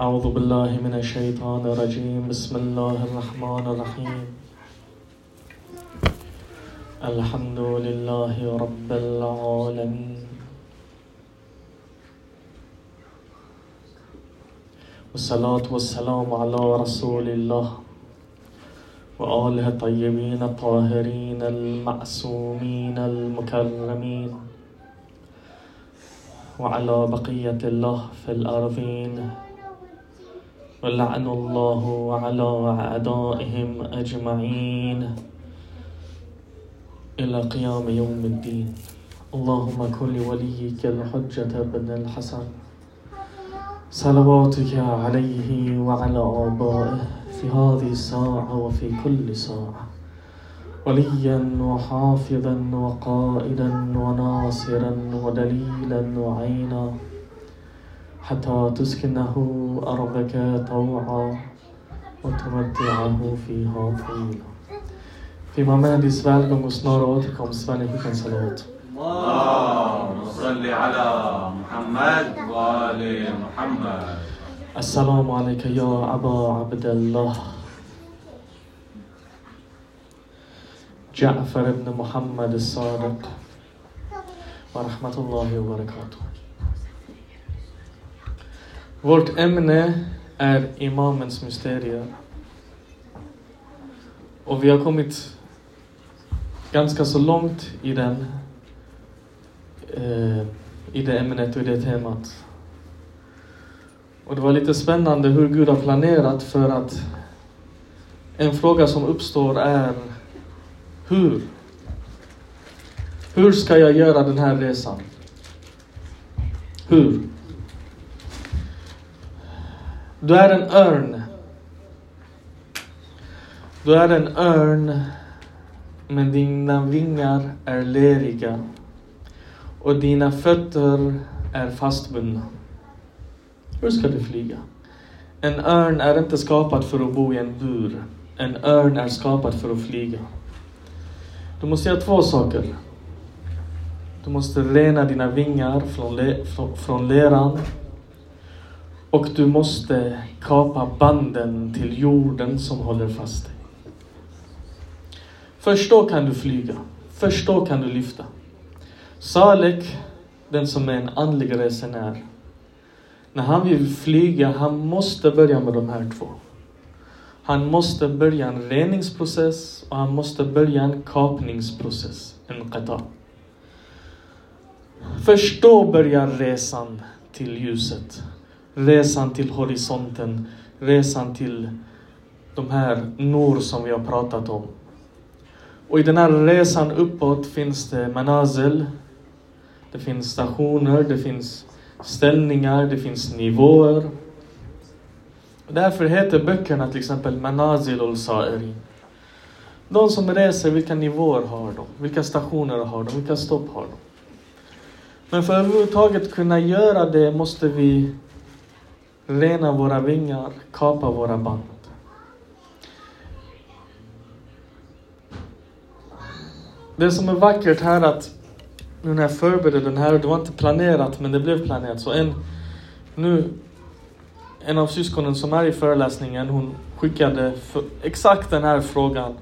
أعوذ بالله من الشيطان الرجيم. بسم الله الرحمن الرحيم. الحمد لله رب العالمين. والصلاة والسلام على رسول الله. وآله الطيبين الطاهرين المعصومين المكرمين وعلى بقية الله في الأرضين ولعن الله على أعدائهم أجمعين إلى قيام يوم الدين. اللهم كن لوليك الحجة بن الحسن. صلواتك عليه وعلى آبائه. في هذه الساعة وفي كل ساعة وليا وحافظا وقائدا وناصرا ودليلا وعينا حتى تسكنه أرضك طوعا وتمتعه فيها طويلا في snara återkomst svär ni skicka en salat. اللهم صل على محمد وآل محمد السلام عليك يا أبا عبد الله جعفر بن محمد الصادق ورحمة الله وبركاته Vårt ämne är Imamens mysterier. Och vi har kommit ganska så långt i den eh, i det ämnet och i det temat. Och det var lite spännande hur Gud har planerat för att en fråga som uppstår är hur? Hur ska jag göra den här resan? Hur? Du är en örn. Du är en örn, men dina vingar är leriga och dina fötter är fastbundna. Hur ska du flyga? En örn är inte skapad för att bo i en bur. En örn är skapad för att flyga. Du måste göra två saker. Du måste rena dina vingar från, le, från, från leran och du måste kapa banden till jorden som håller fast dig. Först då kan du flyga. Först då kan du lyfta. Salek, den som är en andlig resenär, när han vill flyga, han måste börja med de här två. Han måste börja en reningsprocess och han måste börja en kapningsprocess, en qata. Först då börjar resan till ljuset. Resan till horisonten, resan till de här nor som vi har pratat om. Och i den här resan uppåt finns det Manazel, det finns stationer, det finns ställningar, det finns nivåer. Därför heter böckerna till exempel Manazil och Sa'irin. De som reser, vilka nivåer har de? Vilka stationer har de? Vilka stopp har de? Men för att överhuvudtaget kunna göra det måste vi rena våra vingar, kapa våra band. Det som är vackert här att nu när jag förberedde den här, det var inte planerat men det blev planerat. Så en, nu, en av syskonen som är i föreläsningen, hon skickade för, exakt den här frågan.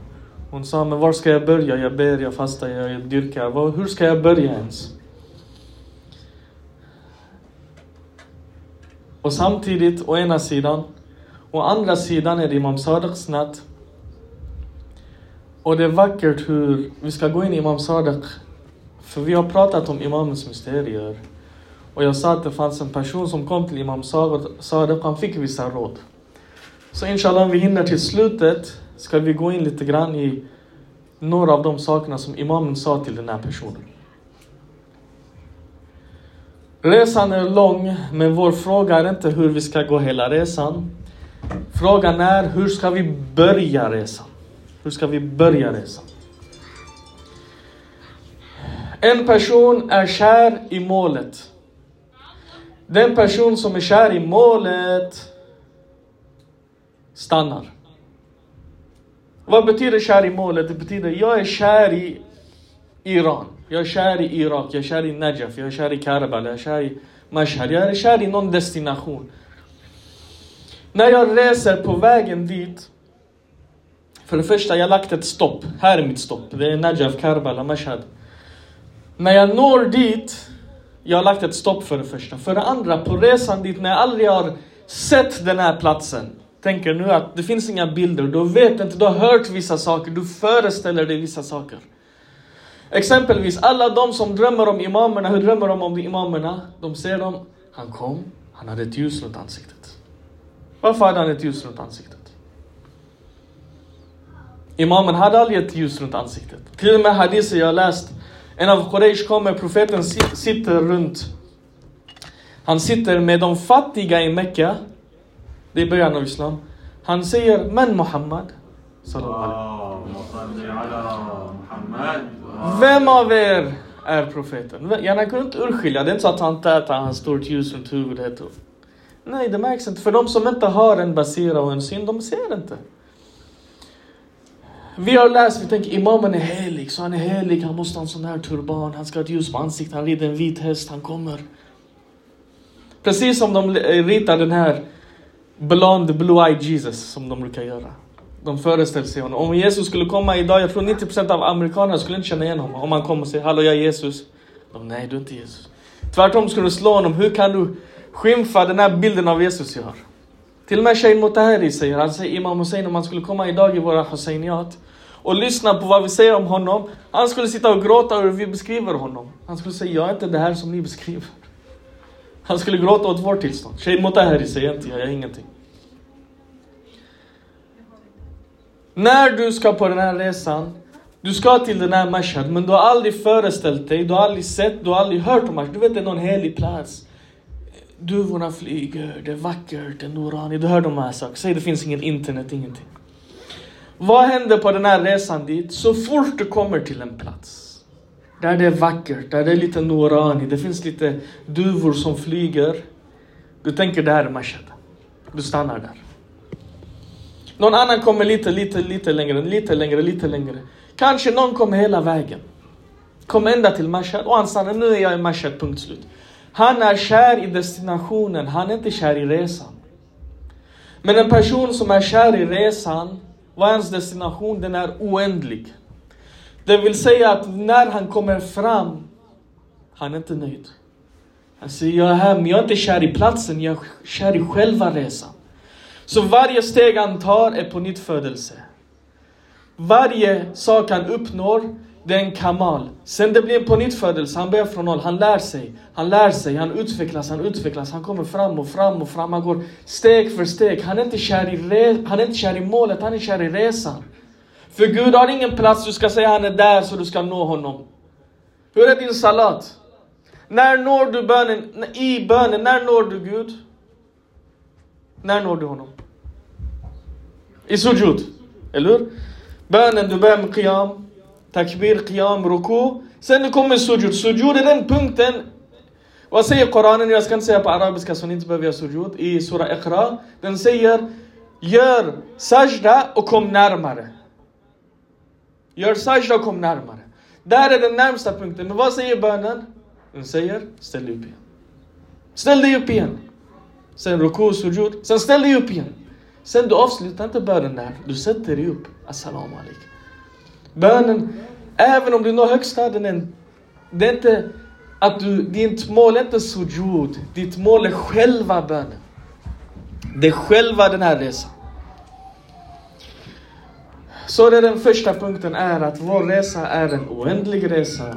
Hon sa, men var ska jag börja? Jag ber, jag fastar, jag dyrkar. Var, hur ska jag börja ens? Och samtidigt, å ena sidan, å andra sidan är det Imam Sadiqs natt. Och det är vackert hur vi ska gå in i Imam Sadiq. För vi har pratat om Imamens mysterier. Och jag sa att det fanns en person som kom till Imam Sadiq, han fick vissa råd. Så inshallah, om vi hinner till slutet, ska vi gå in lite grann i några av de sakerna som Imamen sa till den här personen. Resan är lång, men vår fråga är inte hur vi ska gå hela resan. Frågan är hur ska vi börja resan? Hur ska vi börja resan? En person är kär i målet. Den person som är kär i målet stannar. Vad betyder kär i målet? Det betyder jag är kär i Iran. Jag är kär i Irak, jag är kär i Najaf, jag är kär i Karbala, jag är kär i Mashhad. Jag är kär i någon destination. När jag reser på vägen dit, för det första, jag har lagt ett stopp. Här är mitt stopp. Det är Najaf, Karbala, Mashhad. När jag når dit, jag har lagt ett stopp för det första. För det andra, på resan dit, när jag aldrig har sett den här platsen, tänker nu att det finns inga bilder, du vet inte, du har hört vissa saker, du föreställer dig vissa saker. Exempelvis alla de som drömmer om imamerna, hur drömmer de om imamerna? De ser dem, han kom, han hade ett ljus runt ansiktet. Varför hade han ett ljus runt ansiktet? Imamen hade aldrig ett ljus runt ansiktet. Till och med hadiser jag läst, en av Quraysh kommer, profeten sitter runt, han sitter med de fattiga i Mecka, det är början av Islam. Han säger, men Muhammad? Vem av er är profeten? Jag han kunde inte urskilja, det är inte så att han tätar, han står ett ljus runt huvudet. Nej, det märks inte. För de som inte har en basira och en syn, de ser inte. Vi har läst, vi tänker imamen är helig, så han är helig, han måste ha en sån här turban, han ska ha ett ljus på ansiktet, han rider en vit häst, han kommer. Precis som de eh, ritar den här Blond Blue-Eyed Jesus, som de brukar göra. De föreställer sig honom. Om Jesus skulle komma idag, jag tror 90% av amerikanerna skulle inte känna igen honom. Om han kommer och säger Hallå, jag är Jesus. De, Nej, du är inte Jesus. Tvärtom skulle du slå honom. Hur kan du skymfa den här bilden av Jesus jag har? Till och med Shein Motahari säger, han säger Imam Hussein om han skulle komma idag i våra Husseiniat och lyssna på vad vi säger om honom. Han skulle sitta och gråta över hur vi beskriver honom. Han skulle säga, jag är inte det här som ni beskriver. Han skulle gråta åt vårt tillstånd. Shein Motahari säger inte jag, jag är ingenting. När du ska på den här resan, du ska till den här Mashhad, men du har aldrig föreställt dig, du har aldrig sett, du har aldrig hört om Mashhad. Du vet det är någon helig plats. Duvorna flyger, det är vackert, det är Norani. Du hör de här sakerna. Säg det finns ingen internet, ingenting. Vad händer på den här resan dit? Så fort du kommer till en plats där det är vackert, där det är lite Norani, det finns lite duvor som flyger. Du tänker det här är Mashhad. Du stannar där. Någon annan kommer lite, lite, lite längre, lite längre, lite längre. Kanske någon kommer hela vägen. Kommer ända till Mashhad och han stannar, nu är jag i Mashhad, punkt slut. Han är kär i destinationen, han är inte kär i resan. Men en person som är kär i resan, vad är hans destination? Den är oändlig. Det vill säga att när han kommer fram, han är inte nöjd. Han säger, jag är här, men jag är inte kär i platsen, jag är kär i själva resan. Så varje steg han tar är på nytt födelse. Varje sak han uppnår, det är en kamal. Sen det blir en pånyttfödelse, han börjar från noll, han lär sig, han lär sig, han utvecklas, han utvecklas, han kommer fram och fram och fram, han går steg för steg. Han är inte kär i, re- han är inte kär i målet, han är kär i resan. För Gud har ingen plats du ska säga han är där så du ska nå honom. Hur är din salat? När når du bönen, i bönen, när når du Gud? När når du honom? I sujud, eller hur? Bönen, du börjar med qiyam, takbir, qiyam, ruku. Sen du kommer sujud. Sujud är den punkten. Vad säger Koranen? Jag ska inte säga e på arabiska så ni inte behöver göra sujud. I Surah Iqra. Den säger Gör sajda och kom närmare. Gör sajda och kom närmare. Där är den närmsta punkten. Men vad säger bönen? Den säger ställ dig upp igen. Ställ dig upp igen. Sen ruku, sujud. Sen ställ dig upp igen. Sen du avslutar inte bönen där. Du sätter dig upp. Assalamu alaikum. Bönen, även om du når högstaden, det är inte att du, ditt mål är inte sujud. Ditt mål är själva bönen. Det är själva den här resan. Så det den första punkten är att vår resa är en oändlig resa.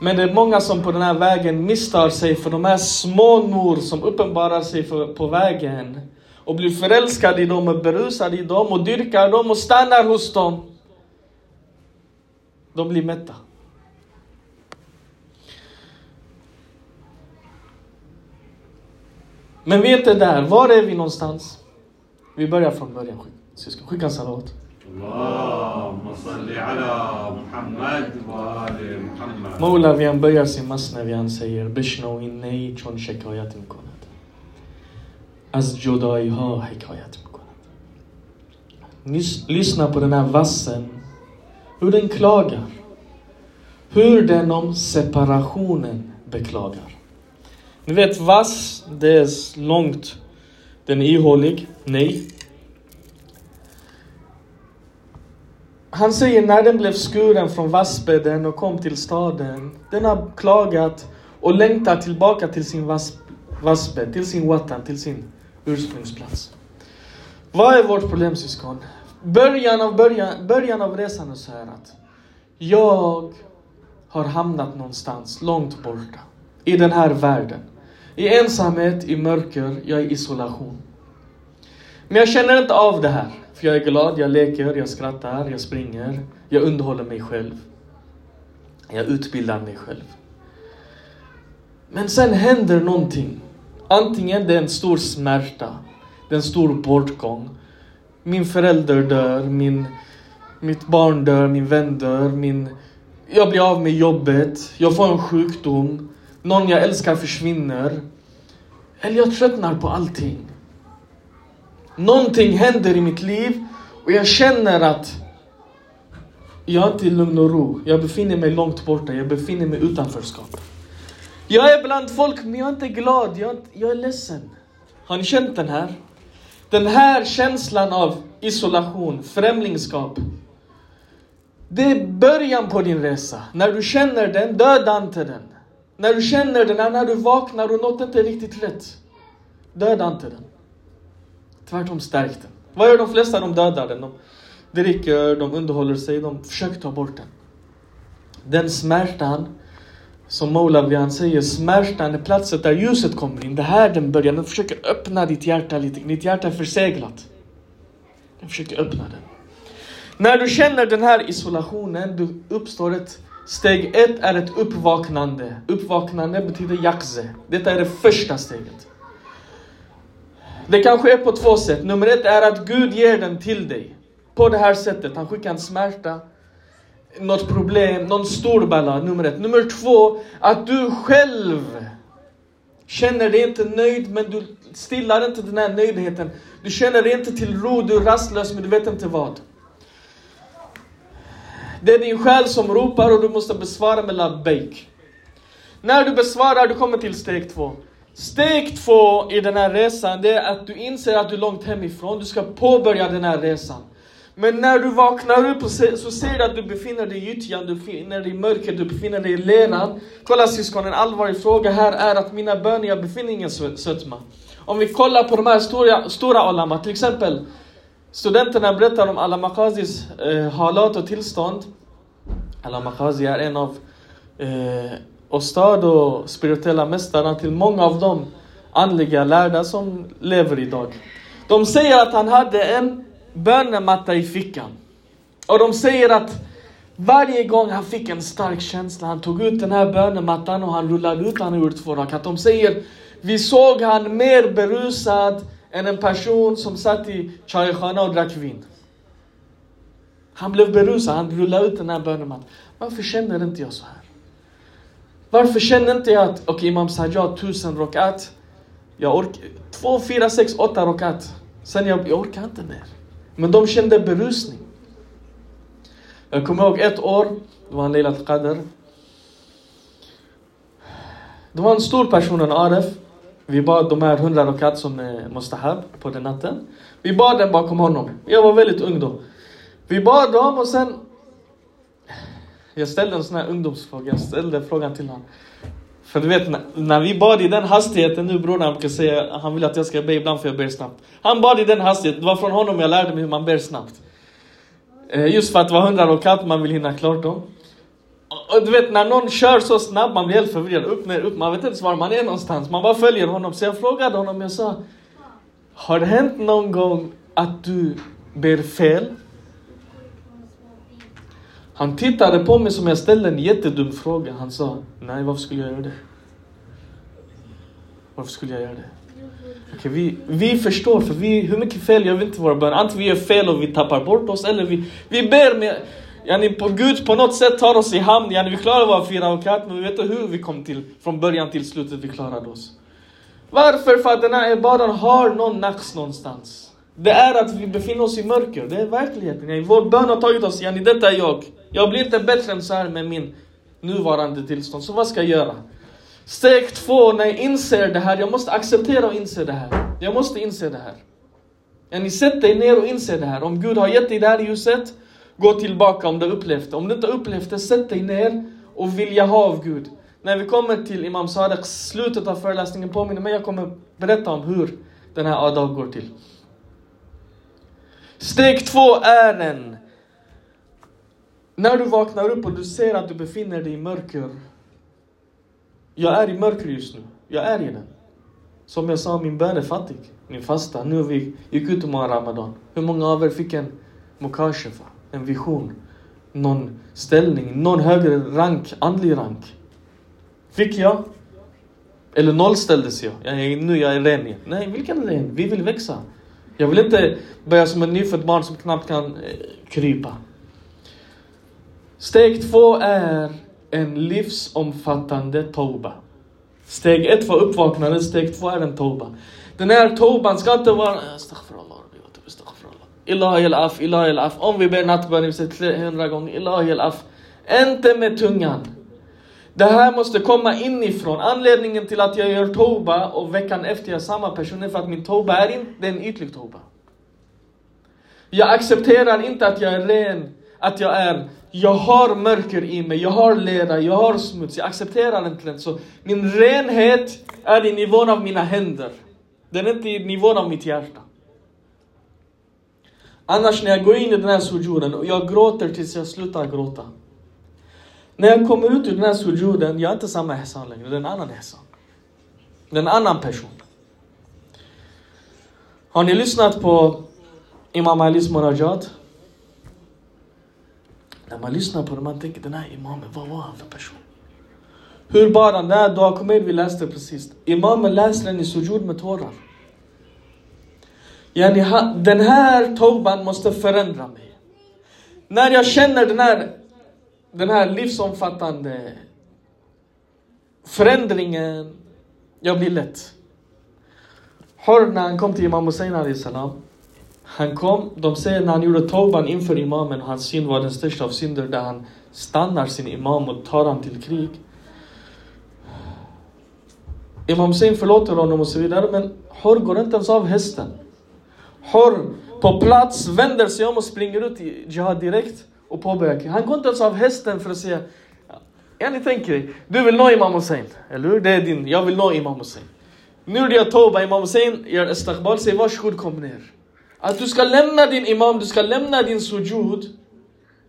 Men det är många som på den här vägen misstar sig för de här små nor som uppenbarar sig för, på vägen och blir förälskade i dem och berusade i dem och dyrkar dem och stannar hos dem. De blir mätta. Men vet det där, var är vi någonstans? Vi börjar från början, syskon. Skicka en salawat. Mola, vi än börjar sin masna, vi än säger Bishna och innej chon shekayat imkonat. Az jodai ha hekayat imkonat. Lyssna på den här vassen hur den klagar. hur den om separationen beklagar. Ni vet vass, det är långt. Den är ihålig. Nej. Han säger när den blev skuren från vassbädden och kom till staden. Den har klagat och längtar tillbaka till sin vass, vassbädd, till sin watan, till sin ursprungsplats. Vad är vårt problem syskon? Början av, början, början av resan är så här att jag har hamnat någonstans långt borta. I den här världen. I ensamhet, i mörker, jag är i isolation. Men jag känner inte av det här. För jag är glad, jag leker, jag skrattar, jag springer. Jag underhåller mig själv. Jag utbildar mig själv. Men sen händer någonting. Antingen det är en stor smärta, det är en stor bortgång. Min förälder dör, min, mitt barn dör, min vän dör, min, jag blir av med jobbet, jag får en sjukdom, någon jag älskar försvinner. Eller jag tröttnar på allting. Någonting händer i mitt liv och jag känner att jag är inte i lugn och ro. Jag befinner mig långt borta, jag befinner mig utanförskap. Jag är bland folk, men jag är inte glad, jag är, inte, jag är ledsen. Har ni känt den här? Den här känslan av isolation, främlingskap. Det är början på din resa. När du känner den, döda inte den. När du känner den, när du vaknar och något inte är riktigt rätt. Döda inte den. Tvärtom stärk den. Vad gör de flesta? De dödar den. De dricker, de underhåller sig, de försöker ta bort den. Den smärtan, som Moulavi säger, smärtan är platsen där ljuset kommer in. Det här den börjar. Den försöker öppna ditt hjärta lite. Ditt hjärta är förseglat. Den försöker öppna den. När du känner den här isolationen, du uppstår ett Steg ett är ett uppvaknande. Uppvaknande betyder jakze. Detta är det första steget. Det kan ske på två sätt. Nummer ett är att Gud ger den till dig. På det här sättet. Han skickar en smärta, något problem, någon stor balla. Nummer ett. Nummer två, att du själv känner dig inte nöjd, men du stillar inte den här nöjdheten. Du känner dig inte till ro, du är rastlös, men du vet inte vad. Det är din själ som ropar och du måste besvara med labbaik. När du besvarar, du kommer till steg två. Steg två i den här resan, det är att du inser att du är långt hemifrån. Du ska påbörja den här resan. Men när du vaknar upp så ser du att du befinner dig i gyttjan, du befinner dig i mörker, du befinner dig i leran. Kolla syskon, en allvarlig fråga här är att mina böner, jag befinner ingen sötma. Om vi kollar på de här stora, stora alama, till exempel Studenterna berättar om Alla Makazis eh, halat och tillstånd. Alla Makazi är en av eh, Ostad och spirituella mästarna till många av de andliga lärda som lever idag. De säger att han hade en bönematta i fickan. Och de säger att varje gång han fick en stark känsla, han tog ut den här bönemattan och han rullade ut den ur två rakat. De säger, vi såg han mer berusad än en person som satt i chaikhana och drack vin. Han blev berusad, han rullade ut den här bönemattan. Varför känner inte jag så här? Varför känner inte jag att, okej okay, Imam Sajjad, tusen rokat. Jag orkar, två, fyra, sex, åtta rokat. Sen jag, jag orkar inte mer. Men de kände berusning. Jag kommer ihåg ett år, det var en Leila Qadr. Det var en stor person, en Aref. Vi bad de här hundra rakat som är mustahab på den natten. Vi bad den bakom honom. Jag var väldigt ung då. Vi bad dem och sen... Jag ställde en sån här ungdomsfråga. Jag ställde frågan till honom. För du vet, när vi bad i den hastigheten nu, bror, han brukar säga, han vill att jag ska be ibland för jag ber snabbt. Han bad i den hastigheten, det var från honom jag lärde mig hur man ber snabbt. Eh, just för att det var hundra rockat, man vill hinna klart dem. Och du vet när någon kör så snabbt, man blir helt förvirrad. Upp, ner, upp. Man vet inte var man är någonstans. Man bara följer honom. Så jag frågade honom, jag sa, har det hänt någon gång att du ber fel? Han tittade på mig som jag ställde en jättedum fråga. Han sa, nej varför skulle jag göra det? Varför skulle jag göra det? Okay, vi, vi förstår, för vi, hur mycket fel gör vi inte våra bön? Antingen vi gör fel och vi tappar bort oss, eller vi, vi ber med Yani på Gud på något sätt tar oss i hamn. Yani vi klarar våra fyra rakat, men vi vet inte hur vi kom till, från början till slutet vi klarade oss. Varför? För att den här ibadan har någon nax någonstans. Det är att vi befinner oss i mörker, det är verkligheten. Yani vår bön har tagit oss, yani detta är jag. Jag blir inte bättre än så här med min nuvarande tillstånd. Så vad ska jag göra? Steg två, när jag inser det här, jag måste acceptera och inse det här. Jag måste inse det här. Ja, ni sätter dig ner och inser det här. Om Gud har gett dig det här ljuset, gå tillbaka om du har upplevt det. Om du inte har upplevt det, sätt dig ner och vilja ha av Gud. När vi kommer till Imam Sadeks slutet av föreläsningen påminner mig, jag kommer berätta om hur den här Adal går till. Steg två är en när du vaknar upp och du ser att du befinner dig i mörker. Jag är i mörker just nu. Jag är i den. Som jag sa, min bön är fattig. Min fasta. Nu vi gick ut och Ramadan. Hur många av er fick en mukashefa? En vision? Någon ställning? Någon högre rank? Andlig rank? Fick jag? Eller nollställdes jag? jag är, nu jag är ren igen. Nej, vilken ren? Vi vill växa. Jag vill inte börja som ett nyfött barn som knappt kan eh, krypa. Steg två är en livsomfattande toba. Steg ett var uppvaknandet, steg två är en toba. Den här toban ska inte vara astaghfirullah, astaghfirullah. Ilahi al-af, ilahi al-af. Om vi ber nattbön, vi säger 300 gånger ilahi al-af. Inte med tungan. Det här måste komma inifrån. Anledningen till att jag gör toba och veckan efter jag är samma person är för att min toba är inte en ytlig toba. Jag accepterar inte att jag är ren, att jag är jag har mörker i mig, jag har lera, jag har smuts, jag accepterar inte det. Så min renhet är i nivån av mina händer. Den är inte i nivån av mitt hjärta. Annars när jag går in i den här sujuden och jag gråter tills jag slutar gråta. När jag kommer ut ur den här sujuden, jag är inte samma Hassan längre, det är en annan Hassan. Det är en annan person. Har ni lyssnat på Imam Alis Munajat? När man lyssnar på det, man tänker den här imamen, vad var han för person? Hur bar han? Den här Dua Kumail vi läste precis. Imamen läser den i sujud med tårar. Yani, den här tauban måste förändra mig. När jag känner den här, den här livsomfattande förändringen, jag blir lätt. Hör när han kom till Imam Hussein Ali salam. Han kom, de säger när han gjorde tauban inför imamen, hans synd var den största av synder, där han stannar sin imam och tar honom till krig. Imam Hussein förlåter honom och så vidare, men Hor går inte ens av hästen. Hor på plats vänder sig om och springer ut i Jihad direkt och påbörjar krig. Han går inte ens av hästen för att säga Ja, ni tänker du vill nå Imam Hussein, eller hur? Det är din, jag vill nå Imam Hussein. Nu är jag Toba, Imam Hussein gör istighbal, säger varsågod kom ner. Att du ska lämna din imam, du ska lämna din sujud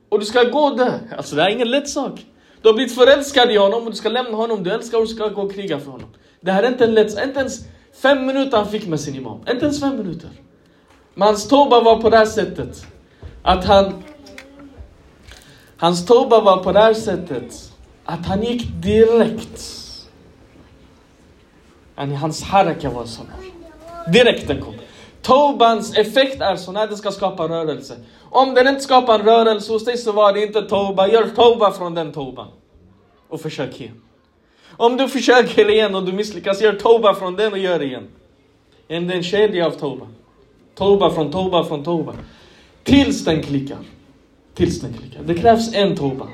och du ska gå där. Alltså det är ingen lätt sak. Du har blivit förälskad i honom och du ska lämna honom, du älskar och du ska gå och kriga för honom. Det här är inte en lätt inte ens fem minuter han fick med sin imam. Inte ens fem minuter. Men hans toba var på det här sättet. Att han... Hans toba var på det här sättet. Att han gick direkt. Hans haraka var sån här. Direkt den kom. Tobans effekt är så när den ska skapa rörelse. Om den inte skapar rörelse hos dig så var det inte toba. Gör toba från den toban. Och försök igen. Om du försöker igen och du misslyckas, gör toba från den och gör igen. Det är en kedja av toba. Toba från toba från toba. Tills den klickar. Tills den klickar. Det krävs en toba.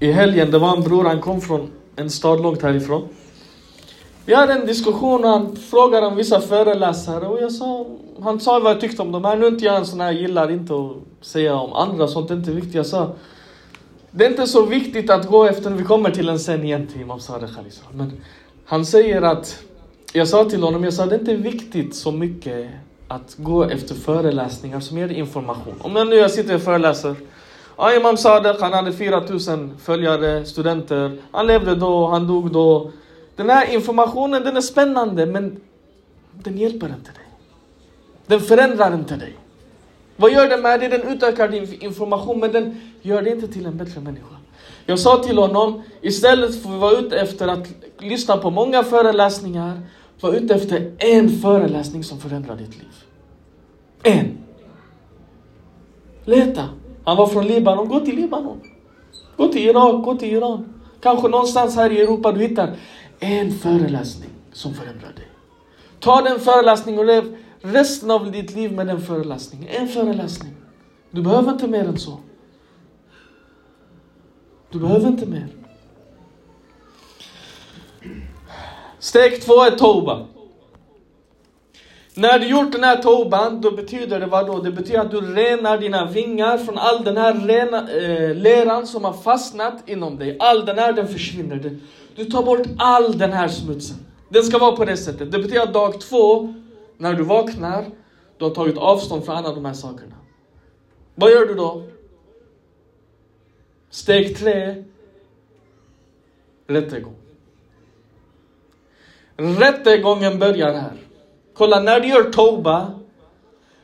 I helgen, det var en bror, han kom från en stad långt härifrån. Vi hade en diskussion och han frågade om vissa föreläsare och jag sa, han sa vad jag tyckte om dem. Nu är inte jag en sån här, gillar inte att säga om andra, sånt är inte viktigt. Jag sa, det är inte så viktigt att gå efter, vi kommer till en sen igen till Imam Sadeh Men han säger att, jag sa till honom, jag sa det är inte viktigt så mycket att gå efter föreläsningar som ger information. Om jag nu jag sitter och föreläser, ja, Imam Sadeh, han hade 4000 följare, studenter, han levde då, han dog då. Den här informationen den är spännande men den hjälper inte dig. Den förändrar inte dig. Vad gör den med dig? Den utökar din information men den gör dig inte till en bättre människa. Jag sa till honom, istället för att vara ute efter att lyssna på många föreläsningar, var ute efter en föreläsning som förändrar ditt liv. En. Leta. Han var från Libanon, gå till Libanon. Gå till Irak, gå till Iran. Kanske någonstans här i Europa du hittar en föreläsning som förändrar dig. Ta den föreläsningen och lev resten av ditt liv med den föreläsningen. En föreläsning. Du behöver inte mer än så. Du behöver inte mer. Steg två är toba. När du gjort den här toban, då betyder det vad då? Det betyder att du renar dina vingar från all den här rena, eh, leran som har fastnat inom dig. All den här, den försvinner. Du, tar bort all den här smutsen. Den ska vara på det sättet. Det betyder att dag två, när du vaknar, du har tagit avstånd från alla de här sakerna. Vad gör du då? Steg tre, rättegång. Rättegången börjar här. Kolla, när du gör Toba,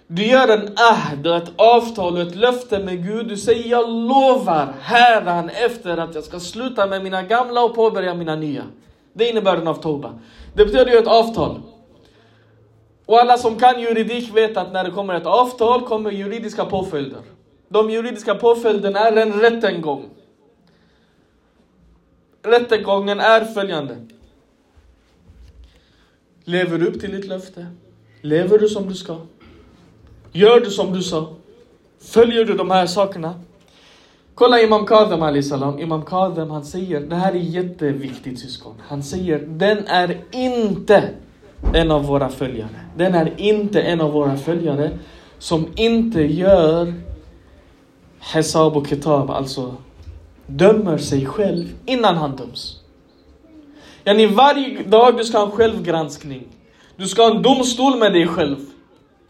du gör en ahd, ett avtal och ett löfte med Gud. Du säger jag lovar häran efter att jag ska sluta med mina gamla och påbörja mina nya. Det är innebörden av Toba. Det betyder ju ett avtal. Och alla som kan juridik vet att när det kommer ett avtal kommer juridiska påföljder. De juridiska påföljderna är en rättegång. Rättegången är följande. Lever du upp till ditt löfte? Lever du som du ska? Gör du som du sa? Följer du de här sakerna? Kolla Imam Kadem Ali salam. Imam Kadem han säger, det här är jätteviktigt syskon. Han säger, den är inte en av våra följare. Den är inte en av våra följare som inte gör Hesab och Kitab, alltså dömer sig själv innan han döms. Yani varje dag du ska ha en självgranskning. Du ska ha en domstol med dig själv.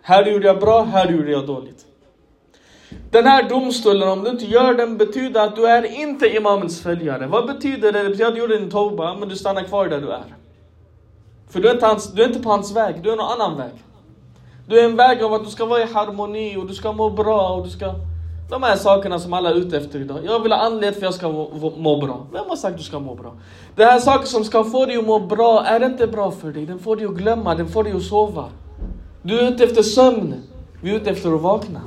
Här gjorde jag bra, här gjorde jag dåligt. Den här domstolen, om du inte gör den, betyder att du är inte imamens följare. Vad betyder det? Det betyder att du gjorde din toba, men du stannar kvar där du är. För du är, inte hans, du är inte på hans väg, du är någon annan väg. Du är en väg av att du ska vara i harmoni och du ska må bra och du ska... De här sakerna som alla är ute efter idag. Jag vill ha anledning för att jag ska må, må bra. Vem har sagt att du ska må bra? Det här saker som ska få dig att må bra är inte bra för dig. Den får dig att glömma, den får dig att sova. Du är ute efter sömn. Vi är ute efter att vakna.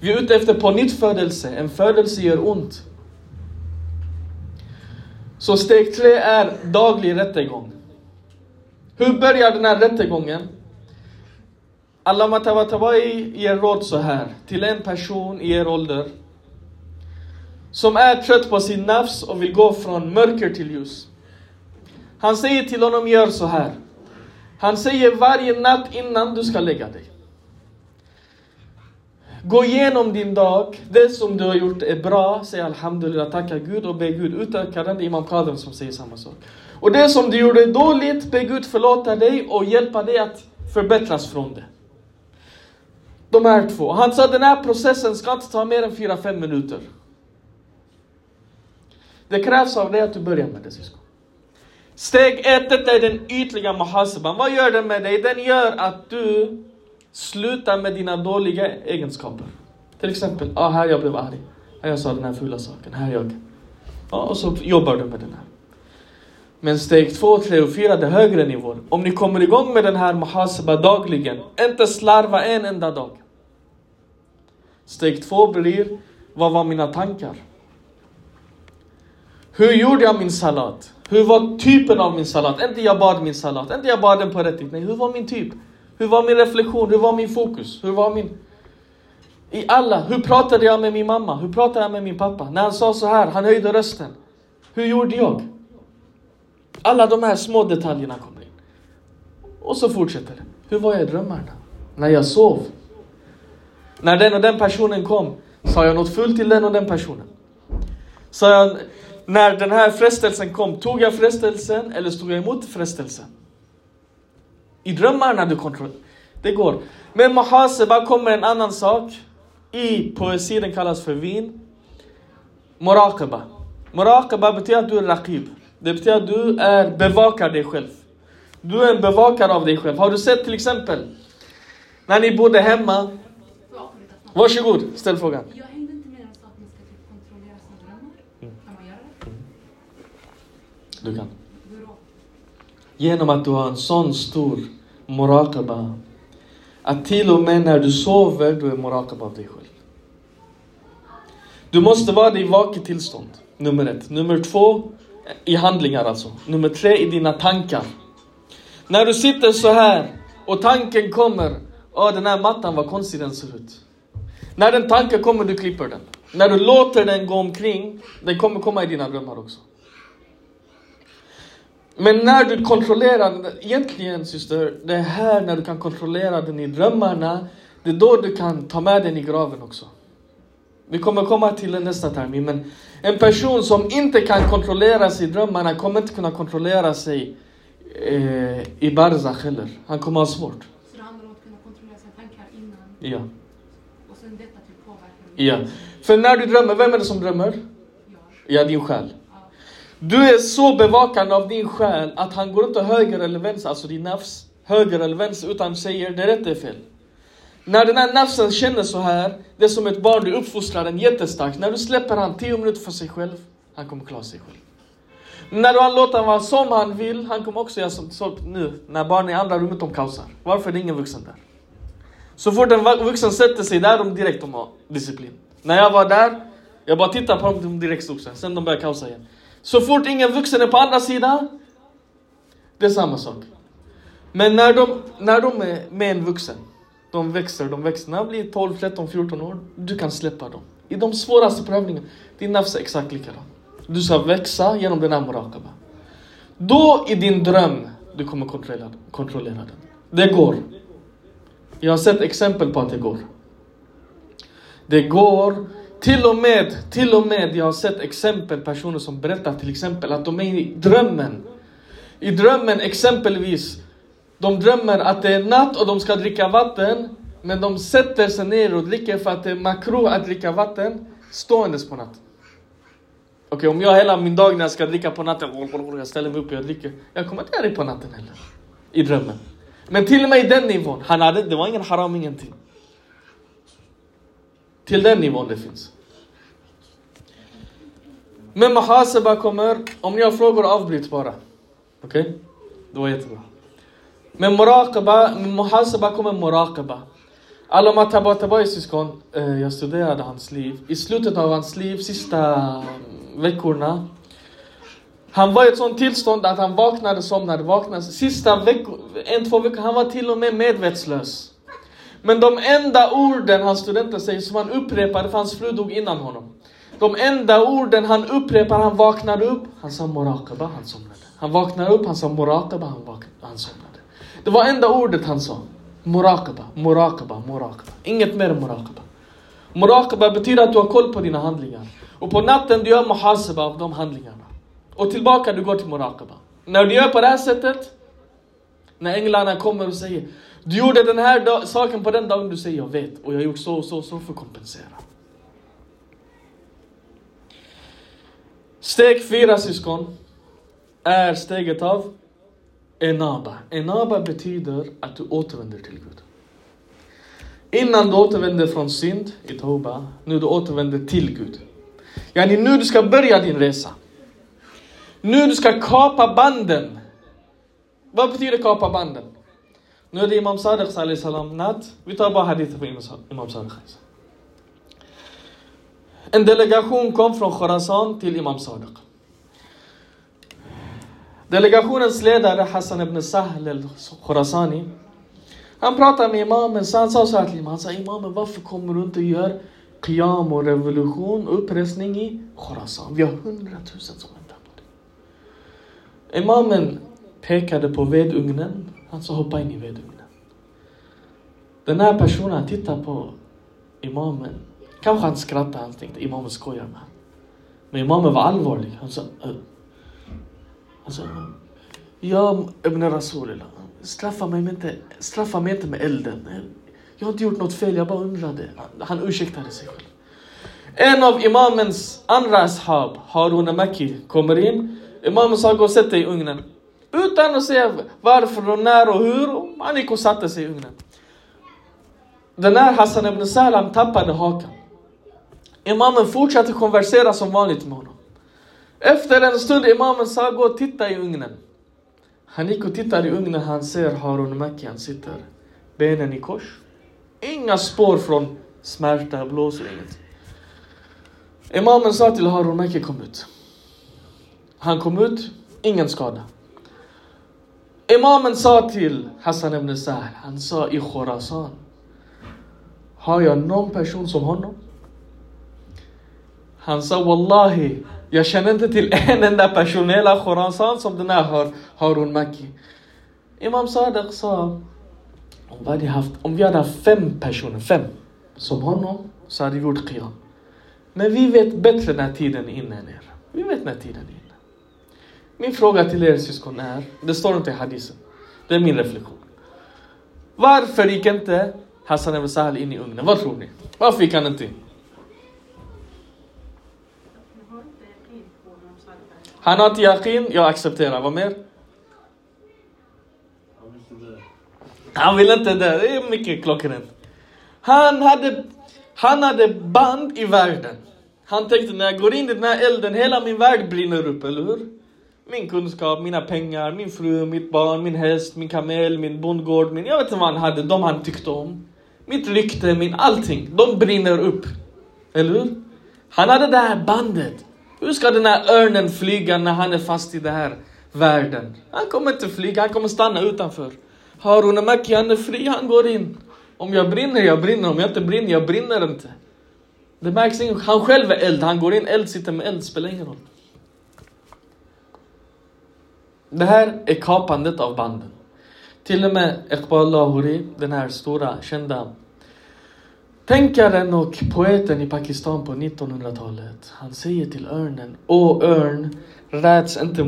Vi är ute efter på nytt födelse. En födelse gör ont. Så steg tre är daglig rättegång. Hur börjar den här rättegången? Allama ger råd så här till en person i er ålder som är trött på sin nafs och vill gå från mörker till ljus. Han säger till honom, gör så här. Han säger varje natt innan du ska lägga dig. Gå igenom din dag. Det som du har gjort är bra. Säg Alhamdulillah, tacka Gud och be Gud utöka den. Det är Imam Kadem som säger samma sak. Och det som du gjorde dåligt, be Gud förlåta dig och hjälpa dig att förbättras från det. De här två. Han sa den här processen ska inte ta mer än 4-5 minuter. Det krävs av dig att du börjar med det syskon. Steg ett, detta är den ytliga muhasaban. Vad gör den med dig? Den gör att du slutar med dina dåliga egenskaper. Till exempel, ah, här jag blev arg. Här jag sa den här fula saken. Här jag. Ah, och så jobbar du med den här. Men steg två, tre och fyra, det är högre nivåer. Om ni kommer igång med den här muhasaba dagligen, inte slarva en enda dag. Steg två blir, vad var mina tankar? Hur gjorde jag min salat? Hur var typen av min salat? Inte jag bad min salat, inte jag bad den på rätt Nej, hur var min typ? Hur var min reflektion? Hur var min fokus? Hur var min... I alla, hur pratade jag med min mamma? Hur pratade jag med min pappa? När han sa så här, han höjde rösten. Hur gjorde jag? Alla de här små detaljerna kommer in. Och så fortsätter det. Hur var jag i drömmarna? När jag sov? När den och den personen kom, sa jag något fult till den och den personen? Sa jag, när den här frestelsen kom, tog jag frestelsen eller stod jag emot frestelsen? I drömmarna du kontrollerar. Det går. Men muhaseba kommer en annan sak. I poesi, den kallas för vin. Muraqaba. Muraqaba betyder att du är raqib. Det betyder att du är bevakar dig själv. Du är en bevakare av dig själv. Har du sett till exempel när ni bodde hemma? Varsågod, ställ frågan. Jag hängde inte med och sa att man ska typ kontrollera sina drömmar. Kan man göra det? Du kan. Genom att du har en sån stor muraqaba. Att till och med när du sover, du är muraqaba av dig själv. Du måste vara i vaket tillstånd. Nummer ett. Nummer två, i handlingar alltså. Nummer tre, i dina tankar. När du sitter så här och tanken kommer, åh den här mattan, vad konstig den ser ut. När den tanken kommer, du klipper den. När du låter den gå omkring, den kommer komma i dina drömmar också. Men när du kontrollerar egentligen syster, det är här när du kan kontrollera den i drömmarna, det är då du kan ta med den i graven också. Vi kommer komma till det nästa termin, men en person som inte kan kontrollera sig i drömmarna kommer inte kunna kontrollera sig eh, i barzakh heller. Han kommer ha svårt. Så det handlar om att kunna kontrollera sina tankar innan Ja. och sen detta typ påverkar ja. För när du drömmer, vem är det som drömmer? Ja. Ja, din själ. Du är så bevakande av din själ att han går inte höger eller vänster, alltså din nafs, höger eller vänster, utan säger det rätt, är fel. När den här nafsen känner så här, det är som ett barn, du uppfostrar den jättestarkt. När du släpper han 10 minuter för sig själv, han kommer klara sig själv. När du låter honom vara som han vill, han kommer också göra som som nu, när barnen i andra rummet de kaosar. Varför är det ingen vuxen där? Så fort en vuxen sätter sig där, de direkt de har disciplin. När jag var där, jag bara tittar på dem, de direkt stod sig. Sen de börjar kaosa igen. Så fort ingen vuxen är på andra sidan, det är samma sak. Men när de, när de är med en vuxen, de växer, de växer. När de blir 12, 13, 14 år, du kan släppa dem. I de svåraste prövningarna, din nafs är exakt likadan. Du ska växa genom den här murakaba. Då i din dröm, du kommer kontrollera, kontrollera den. Det går. Jag har sett exempel på att det går. Det går. Till och med, till och med, jag har sett exempel, personer som berättar till exempel att de är i drömmen. I drömmen exempelvis, de drömmer att det är natt och de ska dricka vatten. Men de sätter sig ner och dricker för att det är makro att dricka vatten ståendes på natten. Okej, om jag hela min dag när jag ska dricka på natten, jag ställer mig upp och jag dricker. Jag kommer inte göra det på natten heller. I drömmen. Men till och med i den nivån, han hade, det var ingen haram, ingenting. Till den nivån det finns. Men Mahaseba kommer, om ni har frågor avbryt bara. Okej? Det var jättebra. Men muraqaba, med kommer muraqaba. Alla Matabatabais syskon, eh, jag studerade hans liv. I slutet av hans liv, sista mm, veckorna. Han var i ett sånt tillstånd att han vaknade, somnade, vaknade. Sista veckor, en, två veckor, han var till och med medvetslös. Men de enda orden hans studenter säger som han upprepade, för hans fru dog innan honom. De enda orden han upprepar, han vaknade upp, han sa Morakaba, han somnade. Han vaknade upp, han sa Morakaba, han, vaknade, han somnade. Det var enda ordet han sa. Morakaba, Morakaba, Morakaba. Inget mer än Morakaba. Morakaba betyder att du har koll på dina handlingar. Och på natten du gör muhasaba av de handlingarna. Och tillbaka du går till Morakaba. När du gör på det här sättet, när änglarna kommer och säger du gjorde den här dag- saken på den dagen, du säger jag vet och jag har gjort så och så och så för att kompensera. Steg fyra syskon är steget av enaba. Enaba betyder att du återvänder till Gud. Innan du återvänder från synd i Toba, nu du återvänder till Gud. Yani nu du ska börja din resa. Nu du ska kapa banden. Vad betyder kapa banden? Nu e är det Imam Sadiq sallallahu salam natt. Vi tar bara hadithen från Imam- Sadiq. En delegation kom från Khorasan till Imam Sadiq. Delegationens ledare Hassan ibn Sahl al-Khorasani. Han pratade med imamen, så han sa så här till imamen. Han sa imamen varför kommer du inte och gör qiyam och revolution och upprensning i Khorasan? Vi har hundratusen som väntar på det. Imamen pekade på vedugnen. Han sa hoppa in i vedugnen. Den här personen tittar på imamen. Kanske han skrattade, han tänkte imamen skojar med honom. Men imamen var allvarlig. Han sa han sa Ja, Ibn Rasulillah. Straffa mig, inte, straffa mig inte med elden. Jag har inte gjort något fel, jag bara undrade. Han ursäktade sig själv. En av imamens andra ashab, Harun Maki, kommer in. Imamen sa gå och sätt dig i ugnen. Utan att säga varför och när och hur. Och han gick och satte sig i ugnen. Den här Hassan ibn Salam tappade hakan. Imamen fortsatte konversera som vanligt med honom. Efter en stund imamen sa gå och titta i ugnen. Han gick och tittade i ugnen, han ser Harun Makki, han sitter. Benen i kors. Inga spår från smärta, blåsor, inget. Imamen sa till Harun Makki kom ut. Han kom ut, ingen skada. Imamen sa till Hassan ibn Sahl, han sa i Khorasan. Har jag någon person som honom? Han sa Wallahi, jag känner inte till en enda person i hela Khorasan som den här har Harun Maki. Imam Sadiq sa, om vi, hade haft, om vi hade haft fem personer, fem, som honom, så hade vi gjort qiyam. Men vi vet bättre när tiden är inne än er. Vi vet när tiden är inne. Min fråga till er syskon är, det står inte i hadisen, det är min reflektion. Varför gick inte Hassan Ebn Sahal in i ugnen? Vad tror ni? Varför gick han inte in? Han har inte yakin, jag accepterar. Vad mer? Han vill inte det. Det är mycket klockrent. Han hade, han hade band i världen. Han tänkte när jag går in i den här elden, hela min värld brinner upp, eller hur? Min kunskap, mina pengar, min fru, mitt barn, min häst, min kamel, min bondgård, min... Jag vet inte vad han hade, de han tyckte om. Mitt rykte, min allting. De brinner upp. Eller hur? Han hade det här bandet. Hur ska den här örnen flyga när han är fast i den här världen? Han kommer inte flyga, han kommer stanna utanför. Harun Maki, han är fri, han går in. Om jag brinner, jag brinner. Om jag inte brinner, jag brinner inte. Det märks inget. Han själv är eld, han går in, eld sitter med eld, spelar ingen roll. Det här är kapandet av banden. Till och med Iqbal Lahori, den här stora, kända tänkaren och poeten i Pakistan på 1900-talet. Han säger till örnen, Åh örn, räds inte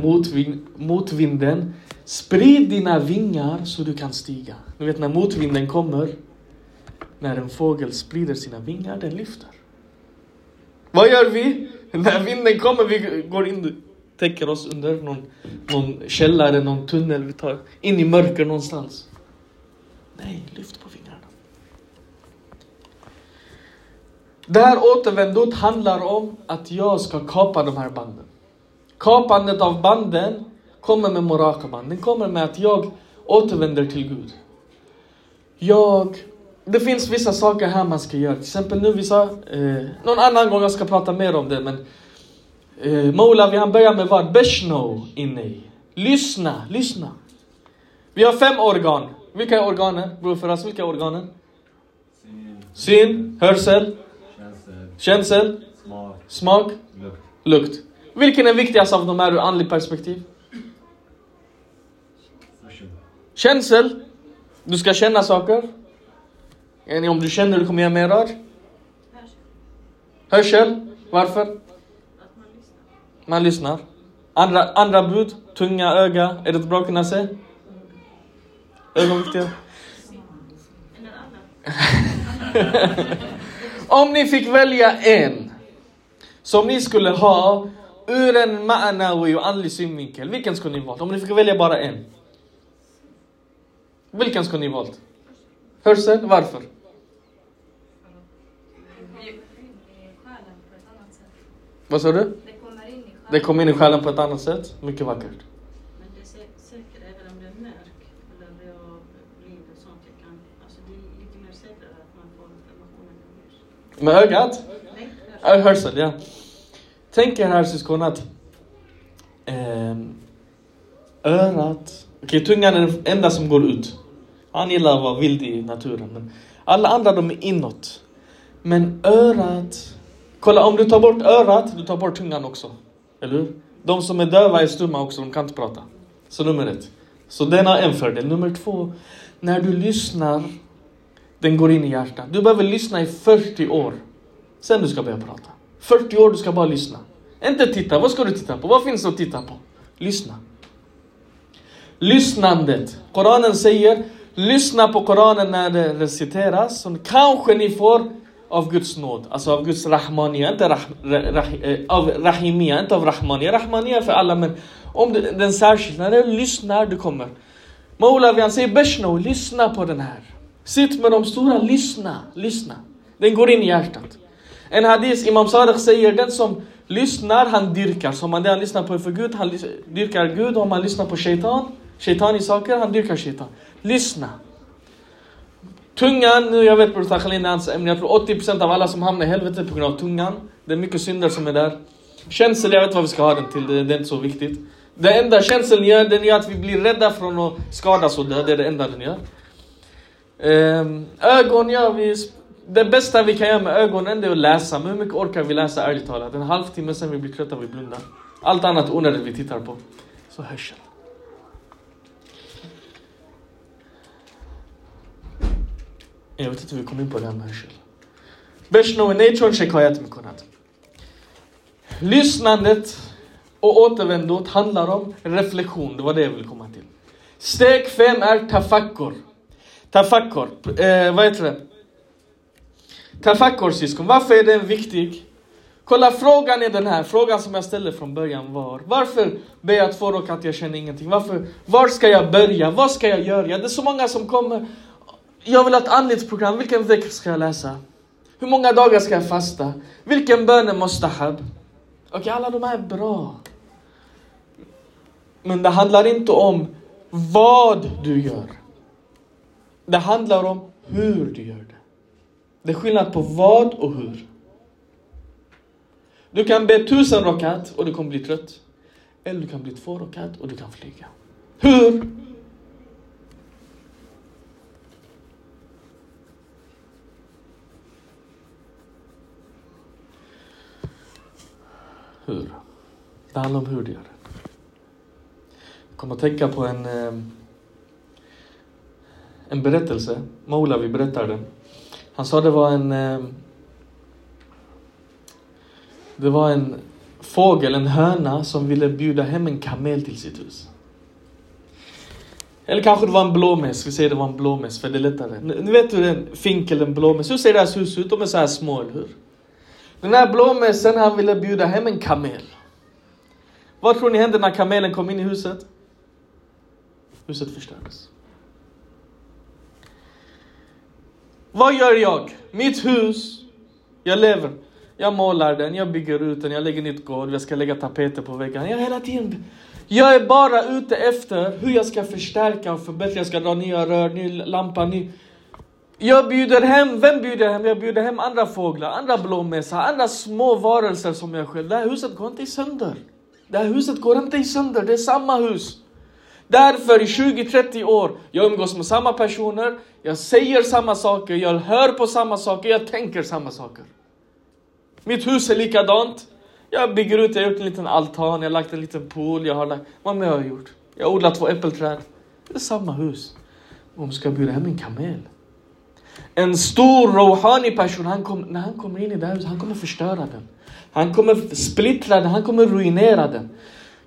motvinden. Sprid dina vingar så du kan stiga. Ni vet när motvinden kommer, när en fågel sprider sina vingar, den lyfter. Vad gör vi? När vinden kommer, vi går in, täcker oss under någon, någon källare, någon tunnel, vi tar in i mörker någonstans. Nej, lyft på fingrarna. Det här återvändot handlar om att jag ska kapa de här banden. Kapandet av banden kommer med morakaban. Den kommer med att jag återvänder till Gud. Jag... Det finns vissa saker här man ska göra. Till exempel nu vissa... Eh, någon annan gång jag ska prata mer om det men... Eh, Moulavi han börjar med vad? Beshno inne i. Lyssna, lyssna. Vi har fem organ. Vilka är organen? Bror oss, vilka är organen? Syn, hörsel, Känsel, känsel, smak, smak, lukt. lukt. Vilken är viktigast av de här ur andligt perspektiv? Känsel. Du ska känna saker. Om du känner, du kommer göra mer rör. Hörsel. Varför? Man lyssnar. Andra, andra bud. Tunga, öga. Är det bra att kunna se? Ögonviktiga. Om ni fick välja en som ni skulle ha ur en ma'nawi och andlig synvinkel, vilken skulle ni valt? Om ni fick välja bara en. Vilken skulle ni valt? Hörsel, varför? Vad sa du? Det kommer in i själen. Det kom in i själen på ett annat sätt. Mycket vackert. Men det är sä- säkert även om det är mörk eller det är av blind och sånt. Jag kan, alltså det är lite mer säkert att man får informationen ljus. Med ögat? Nej, hörsel, ja. Tänk er här syskon att ehm, örat, okej tungan är den enda som går ut. Han gillar att vara vild i naturen. Men alla andra de är inåt. Men örat, kolla om du tar bort örat, du tar bort tungan också. Eller hur? De som är döva är stumma också, de kan inte prata. Så nummer ett. Så den har en fördel. Nummer två, när du lyssnar, den går in i hjärtat. Du behöver lyssna i 40 år. Sen du ska börja prata. 40 år, du ska bara lyssna. Inte titta. Vad ska du titta på? Vad finns det att titta på? Lyssna. Lyssnandet. Koranen säger, lyssna på Koranen när det reciteras. Så kanske ni får av Guds nåd. Alltså av Guds rahmania. Inte rah, rah, eh, av rahimia, inte av rahmania. Rahmania för alla men om du, den särskilt, när du lyssnar, du kommer. Moulavi han säger Beshno, lyssna på den här. Sitt med de stora, lyssna, lyssna. Den går in i hjärtat. En hadis, Imam Sadiq säger den som lyssnar, han dyrkar. Så om man det han lyssnar på är för Gud, han dyrkar Gud. Om man lyssnar på shaitan, shaitan i saker, han dyrkar shaitan. Lyssna. Tungan, nu jag vet Bror Takhalin är hans ämne, jag tror 80% av alla som hamnar i helvetet på grund av tungan. Det är mycket synder som är där. Känsel, jag vet vad vi ska ha den till, det, det är inte så viktigt. Det enda känseln gör, den gör att vi blir rädda från att skadas och dö, det är det enda den gör. Ehm, ögon, ja vi, det bästa vi kan göra med ögonen det är att läsa. Men hur mycket orkar vi läsa ärligt talat? En halvtimme sen vi blir trötta, vi blundar. Allt annat onödigt vi tittar på. Så hörsel. Jag אני רוצה אתם קוראים פה גם מהשאלה. Beshno Nation Shekayat Mikonat. Lyssnandet och återvändandet handlar om reflektion, det var det jag ville komma till. Steg fem är Tafakkor. Tafakkor, eh, vad heter det? Tafakkur syskon, varför är den viktig? Kolla frågan är den här, frågan som jag ställde från början var Varför ber jag att få och att jag känner ingenting? Varför, var ska jag börja? Vad ska jag göra? Det är så många som kommer jag vill ha ett andligt program, vilken vecka ska jag läsa? Hur många dagar ska jag fasta? Vilken bön är mustahab? Okej, okay, alla de här är bra. Men det handlar inte om vad du gör. Det handlar om hur du gör det. Det är skillnad på vad och hur. Du kan be tusen rakat och du kommer bli trött. Eller du kan bli två rakat och du kan flyga. Hur? Hur? Det handlar om hur du gör det. Jag kommer att tänka på en, eh, en berättelse. Moulavi berättar den. Han sa det var en eh, det var en fågel, en höna, som ville bjuda hem en kamel till sitt hus. Eller kanske det var en blåmes, vi säger det var en blåmes för det är lättare. Ni vet hur en finkel, en blåmes, hur ser deras hus ut? De är så här små, eller hur? Den här blåmesen, han ville bjuda hem en kamel. Vad tror ni hände när kamelen kom in i huset? Huset förstördes. Vad gör jag? Mitt hus, jag lever. Jag målar den, jag bygger ut den, jag lägger nytt golv, jag ska lägga tapeter på väggarna. Jag är hela tiden... Jag är bara ute efter hur jag ska förstärka och förbättra. Jag ska dra nya rör, ny lampa, ny... Jag bjuder hem, vem bjuder jag hem? Jag bjuder hem andra fåglar, andra blåmesar, andra små varelser som jag själv. Det här huset går inte sönder. Det här huset går inte sönder, det är samma hus. Därför i 20-30 år, jag umgås med samma personer, jag säger samma saker, jag hör på samma saker, jag tänker samma saker. Mitt hus är likadant. Jag bygger ut, jag har gjort en liten altan, jag har lagt en liten pool, jag har lagt... Vad mer har jag gjort? Jag har odlat två äppelträd. Det är samma hus. Om ska bjuda hem en kamel. En stor rohani person, han kom, när han kommer in i det här huset, han kommer förstöra den. Han kommer splittra den, han kommer ruinera den.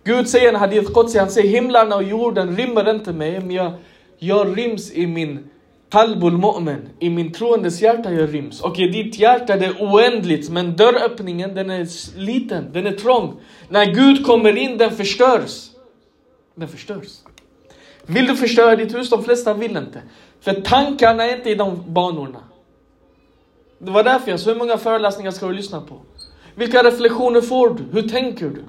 Gud säger i en hadith Qudsi, han säger himlarna och jorden rymmer inte mig, men jag, jag ryms i min Qalbul mu'min, i min troendes hjärta jag ryms. Och i ditt hjärta det är oändligt, men dörröppningen den är liten, den är trång. När Gud kommer in, den förstörs. Den förstörs. Vill du förstöra ditt hus? De flesta vill inte. För tankarna är inte i de banorna. Det var därför jag sa, hur många föreläsningar ska du lyssna på? Vilka reflektioner får du? Hur tänker du?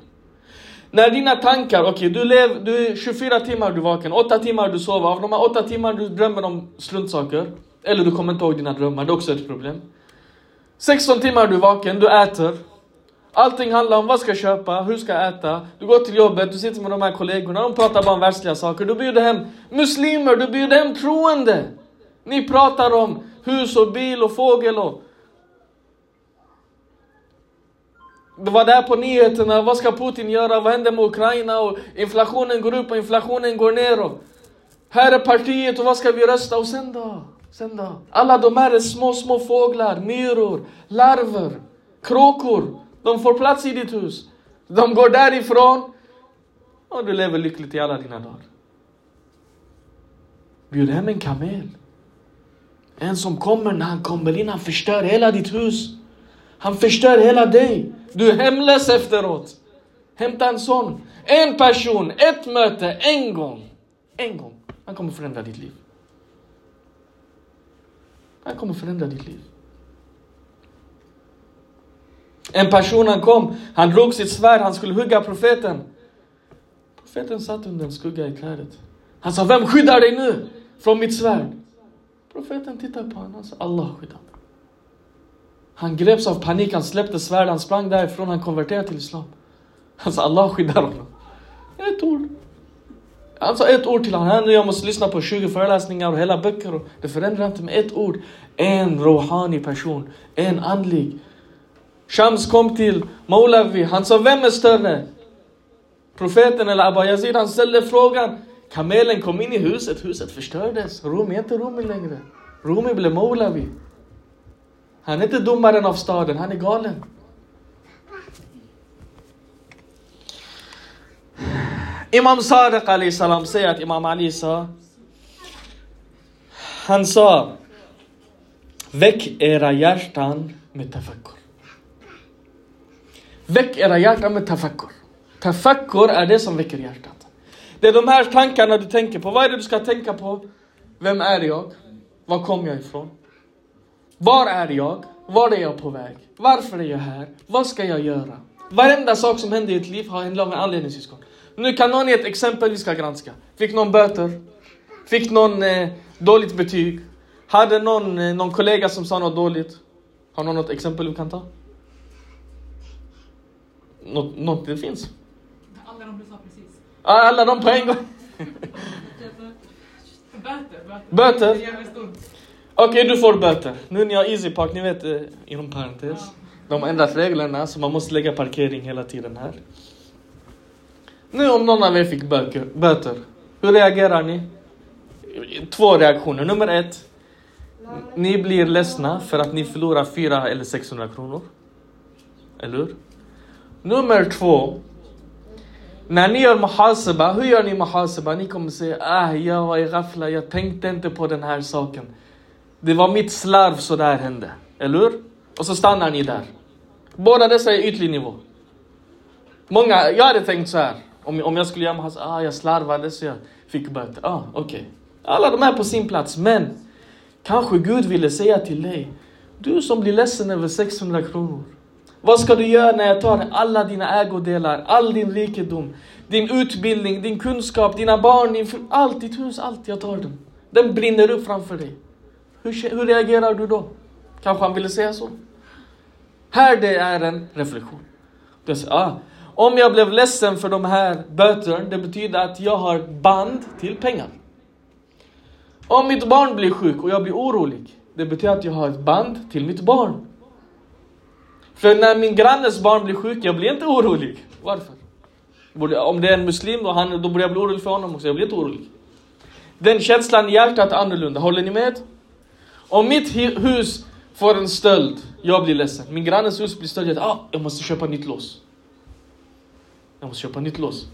När dina tankar, okej okay, du, lev, du är 24 timmar du är vaken, 8 timmar du sover, av de här 8 timmar du drömmer om struntsaker. Eller du kommer inte ihåg dina drömmar, det är också ett problem. 16 timmar du är vaken, du äter. Allting handlar om vad ska jag köpa, hur ska jag äta. Du går till jobbet, du sitter med de här kollegorna, de pratar bara om världsliga saker. Du bjuder hem muslimer, du bjuder hem troende. Ni pratar om hus och bil och fågel och Det var där på nyheterna, vad ska Putin göra, vad händer med Ukraina och inflationen går upp och inflationen går ner och här är partiet och vad ska vi rösta och sen då? Sen då? Alla de här är små, små fåglar, myror, larver, kråkor. De får plats i ditt hus. De går därifrån och du lever lyckligt i alla dina dagar. Bjud hem en kamel. En som kommer när han kommer in, han förstör hela ditt hus. Han förstör hela dig. Du är hemlös efteråt. Hämta en sån. En person, ett möte, en gång. En gång. Han kommer förändra ditt liv. Han kommer förändra ditt liv. En person han kom, han drog sitt svärd, han skulle hugga profeten. Profeten satt under en skugga i trädet. Han sa, vem skyddar dig nu från mitt svärd? Profeten tittade på honom och sa, Allah skyddar mig. Han greps av panik, han släppte svärd, han sprang därifrån, han konverterade till Islam. Han sa Allah skyddar honom. Ett ord. Han sa ett ord till honom. Jag måste lyssna på 20 föreläsningar och hela böcker. Det förändrar inte med ett ord. En rohani person. En andlig. Shams kom till Maulavi. Han sa, vem är större? Profeten eller Abba Yazid? Han ställde frågan. Kamelen kom in i huset. Huset förstördes. Rumi är inte Rumi längre. Rumi blev Maulavi. Han är inte domaren av staden. Han är galen. Imam Sadiq Ali salam säger att Imam Ali sa Han sa Väck era hjärtan med tafakkur. Väck era hjärtan med tafakkur. Tafakkur är det som väcker hjärtat. Det är de här tankarna du tänker på. Vad är det du ska tänka på? Vem är jag? Var kom jag ifrån? Var är jag? Var är jag på väg? Varför är jag här? Vad ska jag göra? Varenda sak som händer i ett liv har en lång anledning syskon. Nu kan någon ge ett exempel vi ska granska. Fick någon böter? Fick någon eh, dåligt betyg? Hade någon, eh, någon kollega som sa något dåligt? Har någon något exempel du kan ta? Något det finns? Alla de du sa precis. Ja, Alla de på en gång? Böter, böter. Böter? Okej, du får böter. Nu när jag har Easy Park, ni vet eh, inom parentes. De har ändrat reglerna så man måste lägga parkering hela tiden här. Nu om någon av er fick böcker, böter, hur reagerar ni? Två reaktioner. Nummer ett. Ni blir ledsna för att ni förlorar 400 eller 600 kronor. Eller hur? Nummer två. När ni gör muhasaba, hur gör ni muhasaba? Ni kommer säga ah, jag var i ghafla, jag tänkte inte på den här saken. Det var mitt slarv så där hände. Eller hur? Och så stannar ni där. Båda dessa är ytlig nivå. Många, jag hade tänkt så här. Om, om jag skulle göra muhasaba, ah, jag slarvade så jag fick böter. Ah, okej. Okay. Alla de är på sin plats, men kanske Gud ville säga till dig, du som blir ledsen över 600 kronor. Vad ska du göra när jag tar alla dina ägodelar, all din rikedom, din utbildning, din kunskap, dina barn, din fru, allt ditt hus, allt jag tar dem. Den brinner upp framför dig. Hur, hur reagerar du då? Kanske han ville säga så? Här det är en reflektion. Det säger, ah, om jag blev ledsen för de här böterna, det betyder att jag har band till pengar. Om mitt barn blir sjuk och jag blir orolig, det betyder att jag har ett band till mitt barn. För när min grannes barn blir sjuk, jag blir inte orolig. Varför? Om det är en muslim, då, han, då borde jag bli orolig för honom också. Jag blir inte orolig. Den känslan i hjärtat är annorlunda. Håller ni med? Om mitt hus får en stöld, jag blir ledsen. Min grannes hus blir stöld, jag, ah, jag måste köpa nytt lås. Jag måste köpa nytt lås.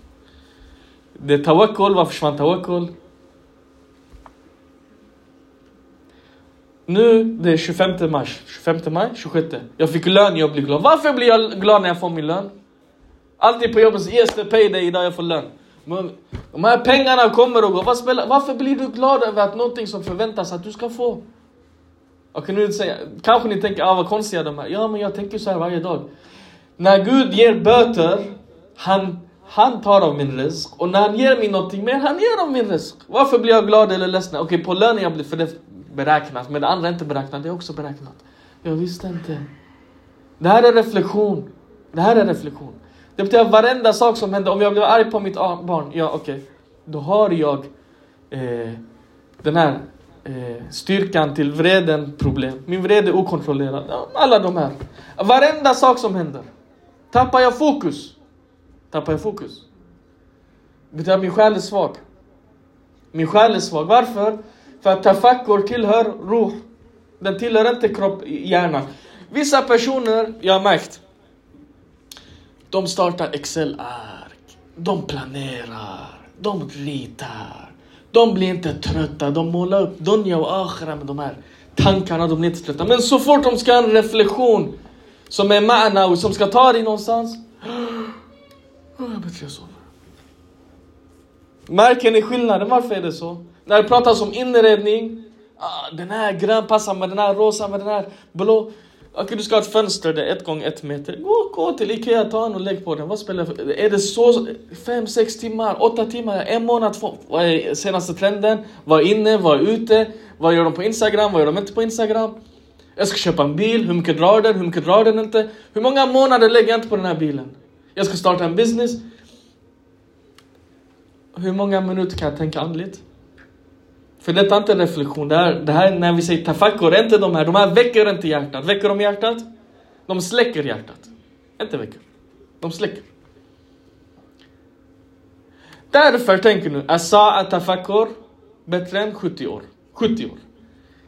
Det är tawakkul, varför försvann tawakkul? Nu, det är 25 mars. 25 maj, 26. Jag fick lön, jag blir glad. Varför blir jag glad när jag får min lön? Alltid på jobbet, yes det är payday, idag jag får lön. Men de här pengarna kommer och går. Varför blir du glad över att någonting som förväntas att du ska få? Okej, nu säga, kanske ni tänker, ah, vad konstiga de är. Ja, men jag tänker så här varje dag. När Gud ger böter, han, han tar av min risk. Och när han ger mig någonting mer, han ger av min risk. Varför blir jag glad eller ledsen? Okej, på lönen jag blir, för det beräknat. Men det andra är inte beräknat, det är också beräknat. Jag visste inte. Det här är reflektion. Det här är reflektion. Det betyder att varenda sak som händer, om jag blir arg på mitt barn, ja okej. Okay. Då har jag eh, den här eh, styrkan till vreden problem. Min vrede är okontrollerad. Alla de här. Varenda sak som händer. Tappar jag fokus. Tappar jag fokus. Det betyder att min själ är svag. Min själ är svag. Varför? För att tafakkur tillhör ruh. Den tillhör inte kropp, hjärnan. Vissa personer, jag har märkt. De startar Excel-ark. De planerar. De ritar. De blir inte trötta. De målar upp Dunja och Akhira med de här tankarna. De blir inte trötta. Men så fort de ska ha en reflektion som är ma'na och som ska ta dig någonstans. Ah, jag bättre jag sover. Märker ni skillnaden? Varför är det så? När det pratas om inredning. Ah, den här grön passar med den här rosa med den här blå. Okej, okay, du ska ha ett fönster där ett gånger ett meter. Gå, gå till Ikea, ta en och lägg på den. Vad spelar för? Är det så? Fem, sex timmar, åtta timmar, en månad, två. Vad är senaste trenden? Vad är inne, vad är ute? Vad gör de på Instagram, vad gör de inte på Instagram? Jag ska köpa en bil, hur mycket drar den, hur mycket drar den inte? Hur många månader lägger jag inte på den här bilen? Jag ska starta en business. hur många minuter kan jag tänka andligt? För detta är inte en reflektion. Det här, det här när vi säger tafakkur, inte de här. De här väcker inte hjärtat. Väcker de hjärtat? De släcker hjärtat. Inte väcker. De släcker. Därför tänker nu, Asa tafakkur bättre än 70 år. 70 år.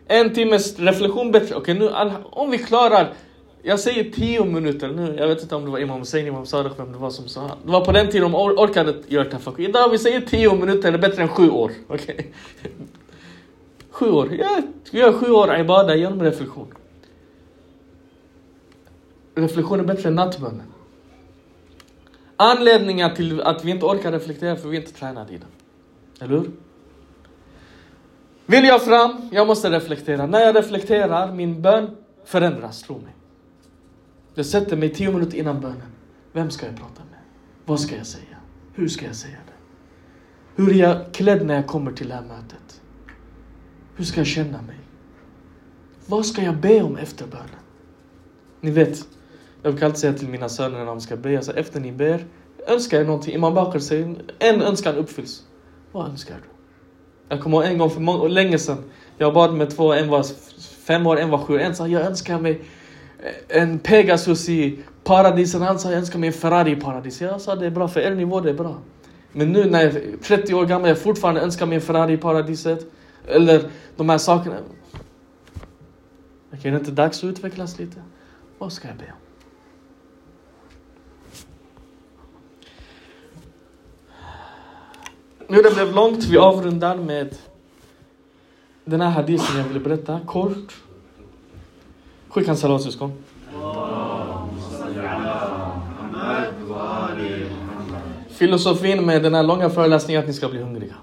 En timmes reflektion bättre. Okej, nu om vi klarar jag säger 10 minuter nu. Jag vet inte om det var Imam Hussein, Imam Sadiq, vem det var som sa. Det var på den tiden de or orkade göra tafakkur. Idag vi säger 10 minuter, det är bättre än 7 år. Okej? Okay. Sju år. Jag gör sju år ibada genom reflektion. Reflektion är bättre än nattbönen. Anledningar till att vi inte orkar reflektera för vi är inte tränade i det. Eller hur? Vill jag fram, jag måste reflektera. När jag reflekterar, min bön förändras, tro mig. Jag sätter mig tio minuter innan bönen. Vem ska jag prata med? Vad ska jag säga? Hur ska jag säga det? Hur är jag klädd när jag kommer till det här mötet? Hur ska jag känna mig? Vad ska jag be om efter bönen? Ni vet, jag brukar alltid säga till mina söner när de ska be, alltså efter ni ber, önskar er någonting. Imam Bakr säger, en önskan uppfylls. Vad önskar du? Jag kommer ihåg en gång för många, länge sedan, jag bad med två, en var fem år, en var sju. En sa, jag önskar mig eh, en Pegasus i paradiset. Han sa, jag önskar mig en Ferrari i paradiset. Jag sa, det är bra, för er nivå det är bra. Men nu när jag är 30 år gammal, jag fortfarande önskar mig en Ferrari i paradiset. Eller de här sakerna. Okej, är det inte dags att utvecklas lite? Vad ska jag be om? Nu det blev långt, vi avrundar med den här hadisen jag vill berätta kort. Skicka en salatsyskon. Filosofin med den här långa föreläsningen är att ni ska bli hungriga.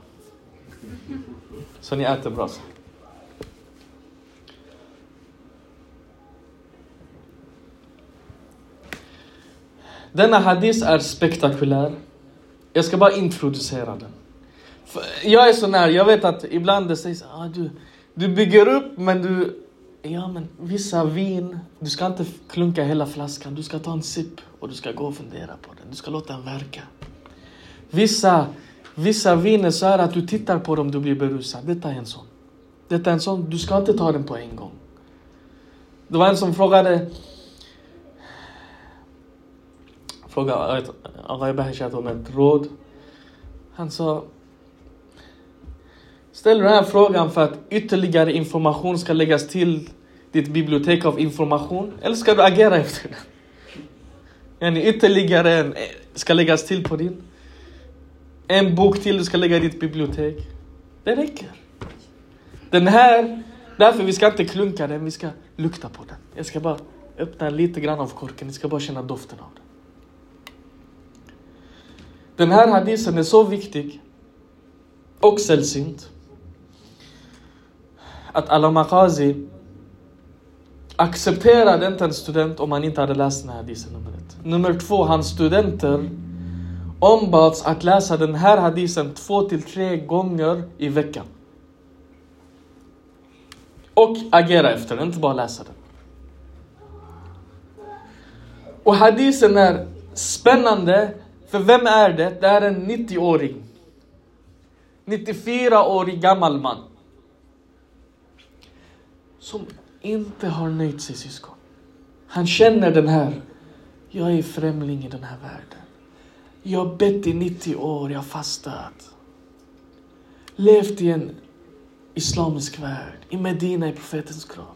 Så ni äter bra. Denna hadis är spektakulär. Jag ska bara introducera den. Jag är sån här, jag vet att ibland det sägs ah, du, du bygger upp men du Ja, men vissa vin, du ska inte klunka hela flaskan. Du ska ta en sipp och du ska gå och fundera på den. Du ska låta den verka. Vissa, vissa viner så här att du tittar på dem, du blir berusad. Detta är en sån. Detta är en sån, du ska inte ta den på en gång. Det var en som frågade frågade Agha Bahashat om ett råd. Han sa Ställer du den här frågan för att ytterligare information ska läggas till ditt bibliotek av information? Eller ska du agera efter den? Yani ytterligare en ska läggas till på din. En bok till du ska lägga i ditt bibliotek. Det räcker. Den här, därför vi ska inte klunka den, vi ska lukta på den. Jag ska bara öppna lite grann av korken, ni ska bara känna doften av den. Den här hadisen är så viktig och sällsynt att Al-Maqazi accepterade inte en student om han inte hade läst den här hadisen nummer ett. Nummer två, hans studenter ombads att läsa den här hadisen två till tre gånger i veckan. Och agera efter den, inte bara läsa den. Och hadisen är spännande, för vem är det? Det är en 90-åring. 94-årig gammal man som inte har nöjt sig syskon. Han känner den här, jag är främling i den här världen. Jag har bett i 90 år, jag har fastat. Levt i en islamisk värld, i Medina, i profetens grav.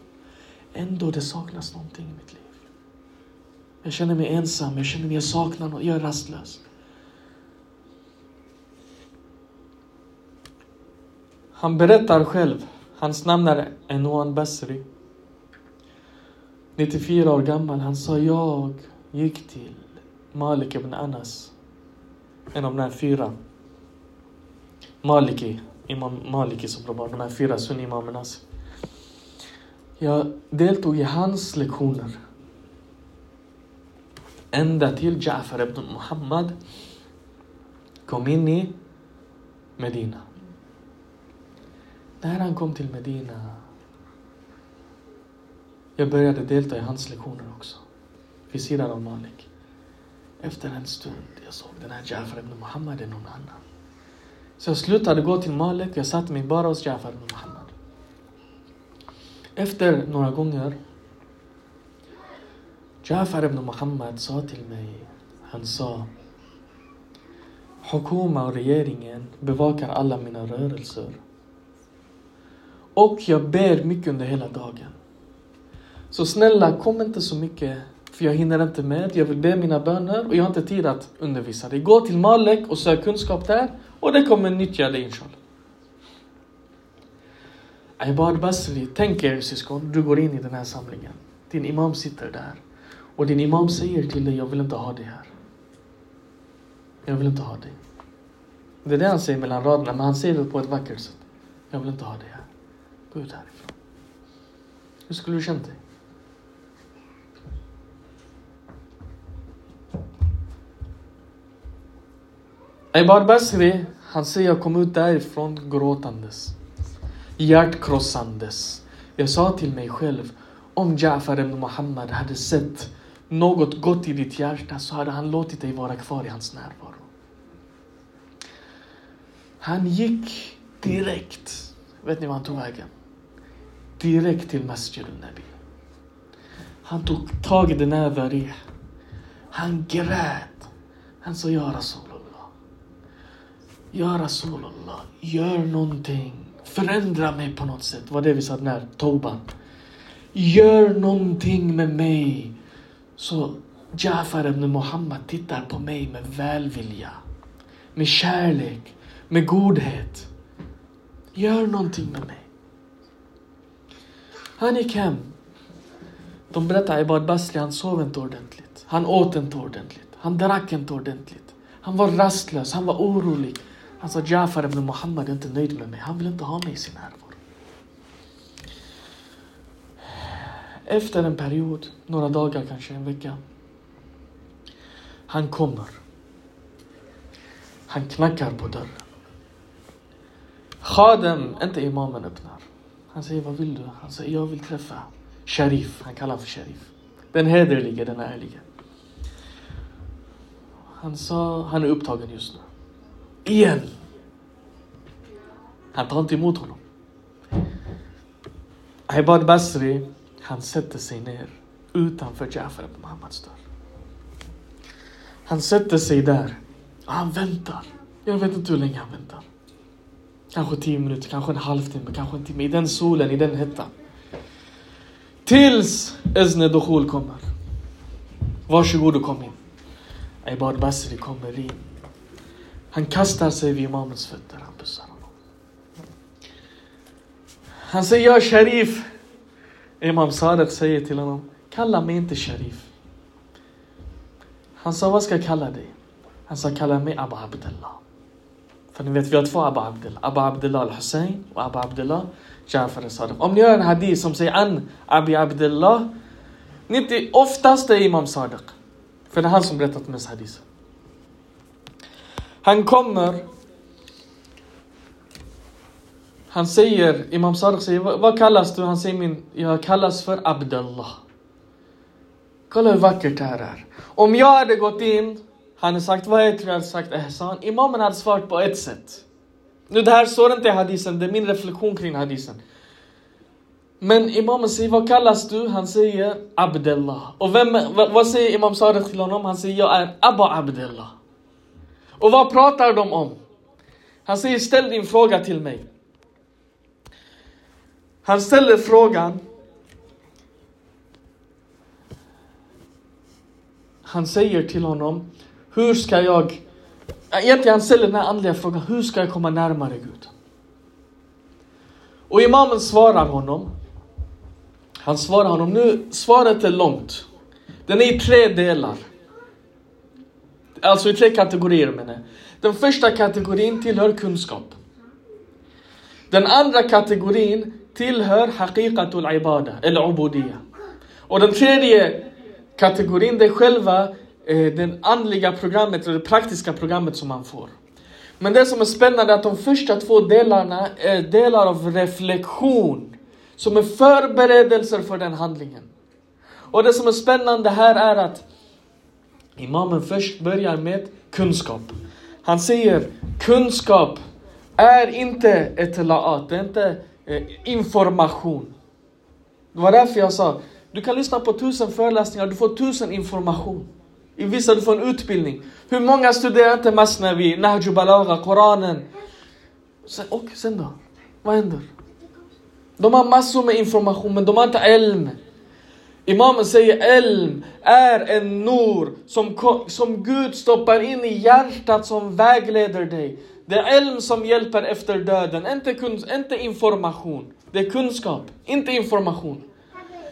Ändå det saknas någonting i mitt liv. Jag känner mig ensam, jag känner mig, jag saknar något, jag är rastlös. Han berättar själv Hans namn är Enwan Basri. 94 år gammal. Han sa jag gick till Malik ibn Anas. En av de här fyra. Maliki. Imam Maliki som de var. De här fyra sunnimamernas. Jag deltog i hans lektioner. Ända till Ja'far ibn Muhammad kom in i Medina. När han kom till Medina, jag började delta i hans lektioner också, vid sidan av Malik. Efter en stund, jag såg den här Jafar ibn Muhammad är någon annan. Så jag slutade gå till Malek jag satte mig bara hos Jafar ibn Muhammad. Efter några gånger Jafar ibn Muhammad sa till mig, han sa Hukuma och regeringen bevakar alla mina rörelser. Och jag ber mycket under hela dagen. Så snälla, kom inte så mycket, för jag hinner inte med. Jag vill be mina böner och jag har inte tid att undervisa dig. Gå till Malek och sök kunskap där och det kommer nyttja dig inshallah. Ibad Basri, tänk er syskon, du går in i den här samlingen. Din imam sitter där. Och din imam säger till dig, jag vill inte ha dig här. Jag vill inte ha dig. Det är det han säger mellan raderna, men han säger det på ett vackert sätt. Jag vill inte ha dig här. Gå ut härifrån. Hur skulle du känt dig? Ibad Basri, han säger jag kom ut därifrån gråtandes. Hjärtkrossandes. Jag sa till mig själv, om Jafar ibn Muhammad hade sett något gott i ditt hjärta så hade han låtit dig vara kvar i hans närvaro. Han gick direkt, vet ni vad han tog vägen? Direkt till Masjid al-Nabi. Han tog tag i den här Dharih. Han grät. Han sa, Ja Rasul. Ja Rasulullah, gör någonting. Förändra mig på något sätt. Vad det vi sa den här Toban. Gör någonting med mig. Så Jafar ibn Muhammad tittar på mig med välvilja. Med kärlek. Med godhet. Gör någonting med mig. Han gick hem. De berättar Ibad Basli han sov inte ordentligt. Han åt inte ordentligt. Han drack inte ordentligt. Han var rastlös, han var orolig. Han sa Jafar ibn Muhammad är inte nöjd med mig. Han vill inte ha mig i sin närvaro. Efter en period, några dagar kanske, en vecka. Han kommer. Han knackar på dörren. Khadem, inte imamen, öppnar. Han säger, vad vill du? Han säger, jag vill träffa Sharif. Han kallar honom för Sharif. Den hederlige, den ärlige. Han sa, han är upptagen just nu. Igen! Han tar inte emot honom. Ahibad Basri, han sätter sig ner utanför Jafar ibn Muhammads dörr. Han sätter sig där och han väntar. Jag vet inte hur länge han väntar. Kanske tio minuter, kanske en halvtimme, kanske en timme. I den solen, i den hettan. Tills Ezne Dukhul kommer. Varsågod och kom in. Ibad Basri kommer in. Han kastar sig vid imamens fötter. Han pussar honom. Han säger, ja Sharif. Imam Sadiq säger till honom, kalla mig inte Sharif. Han sa, vad ska jag kalla dig? Han sa, kalla mig Abu Abdullah. För ni vet, vi har två Abu Abdullah. Abu Abdullah al-Hussein och Abu Abdullah Jafar al-Sadiq. Om ni gör en hadith som säger an Abu Abdullah, 90, oftast är Imam Sadiq. För det är han som berättat mest hadith. Han kommer. Han säger, Imam Sadiq säger, "Vad- vad kallas du? Han säger, min, jag kallas för Abdullah. Kolla hur vackert det här är. Om jag hade gått in, han hade sagt, vad heter du? Jag hade sagt Ehsan. Imamen hade svarat på ett sätt. Nu det här står inte i hadisen, det är min reflektion kring hadisen. Men imamen säger, vad kallas du? Han säger Abdullah. Och vem, vad, vad säger Imam Sadiq till honom? Han säger, jag är Abba Abdullah. Och vad pratar de om? Han säger, ställ din fråga till mig. Han ställer frågan. Han säger till honom, hur ska jag... Egentligen han ställer den här andliga frågan, hur ska jag komma närmare Gud? Och imamen svarar honom. Han svarar honom, nu svaret är långt. Den är i tre delar. Alltså i tre kategorier menar jag. Den första kategorin tillhör kunskap. Den andra kategorin tillhör haqiqatul ibada, eller ubudiyya. Och den tredje kategorin, det är själva eh, det andliga programmet, eller det praktiska programmet som man får. Men det som är spännande är att de första två delarna är delar av reflektion. Som är förberedelser för den handlingen. Och det som är spännande här är att Imamen först börjar med kunskap. Han säger kunskap är inte ett laat, det är inte eh, information. Det var därför jag sa, du kan lyssna på tusen föreläsningar, du får tusen information. I vissa du får en utbildning. Hur många studerar inte Masnavi, Nahju Balagha, Koranen? Sen, och sen då? Vad händer? De har massor med information men de har inte elm. Imamen säger elm är en nur som, som Gud stoppar in i hjärtat som vägleder dig. Det är elm som hjälper efter döden, inte, kun- inte information. Det är kunskap, inte information.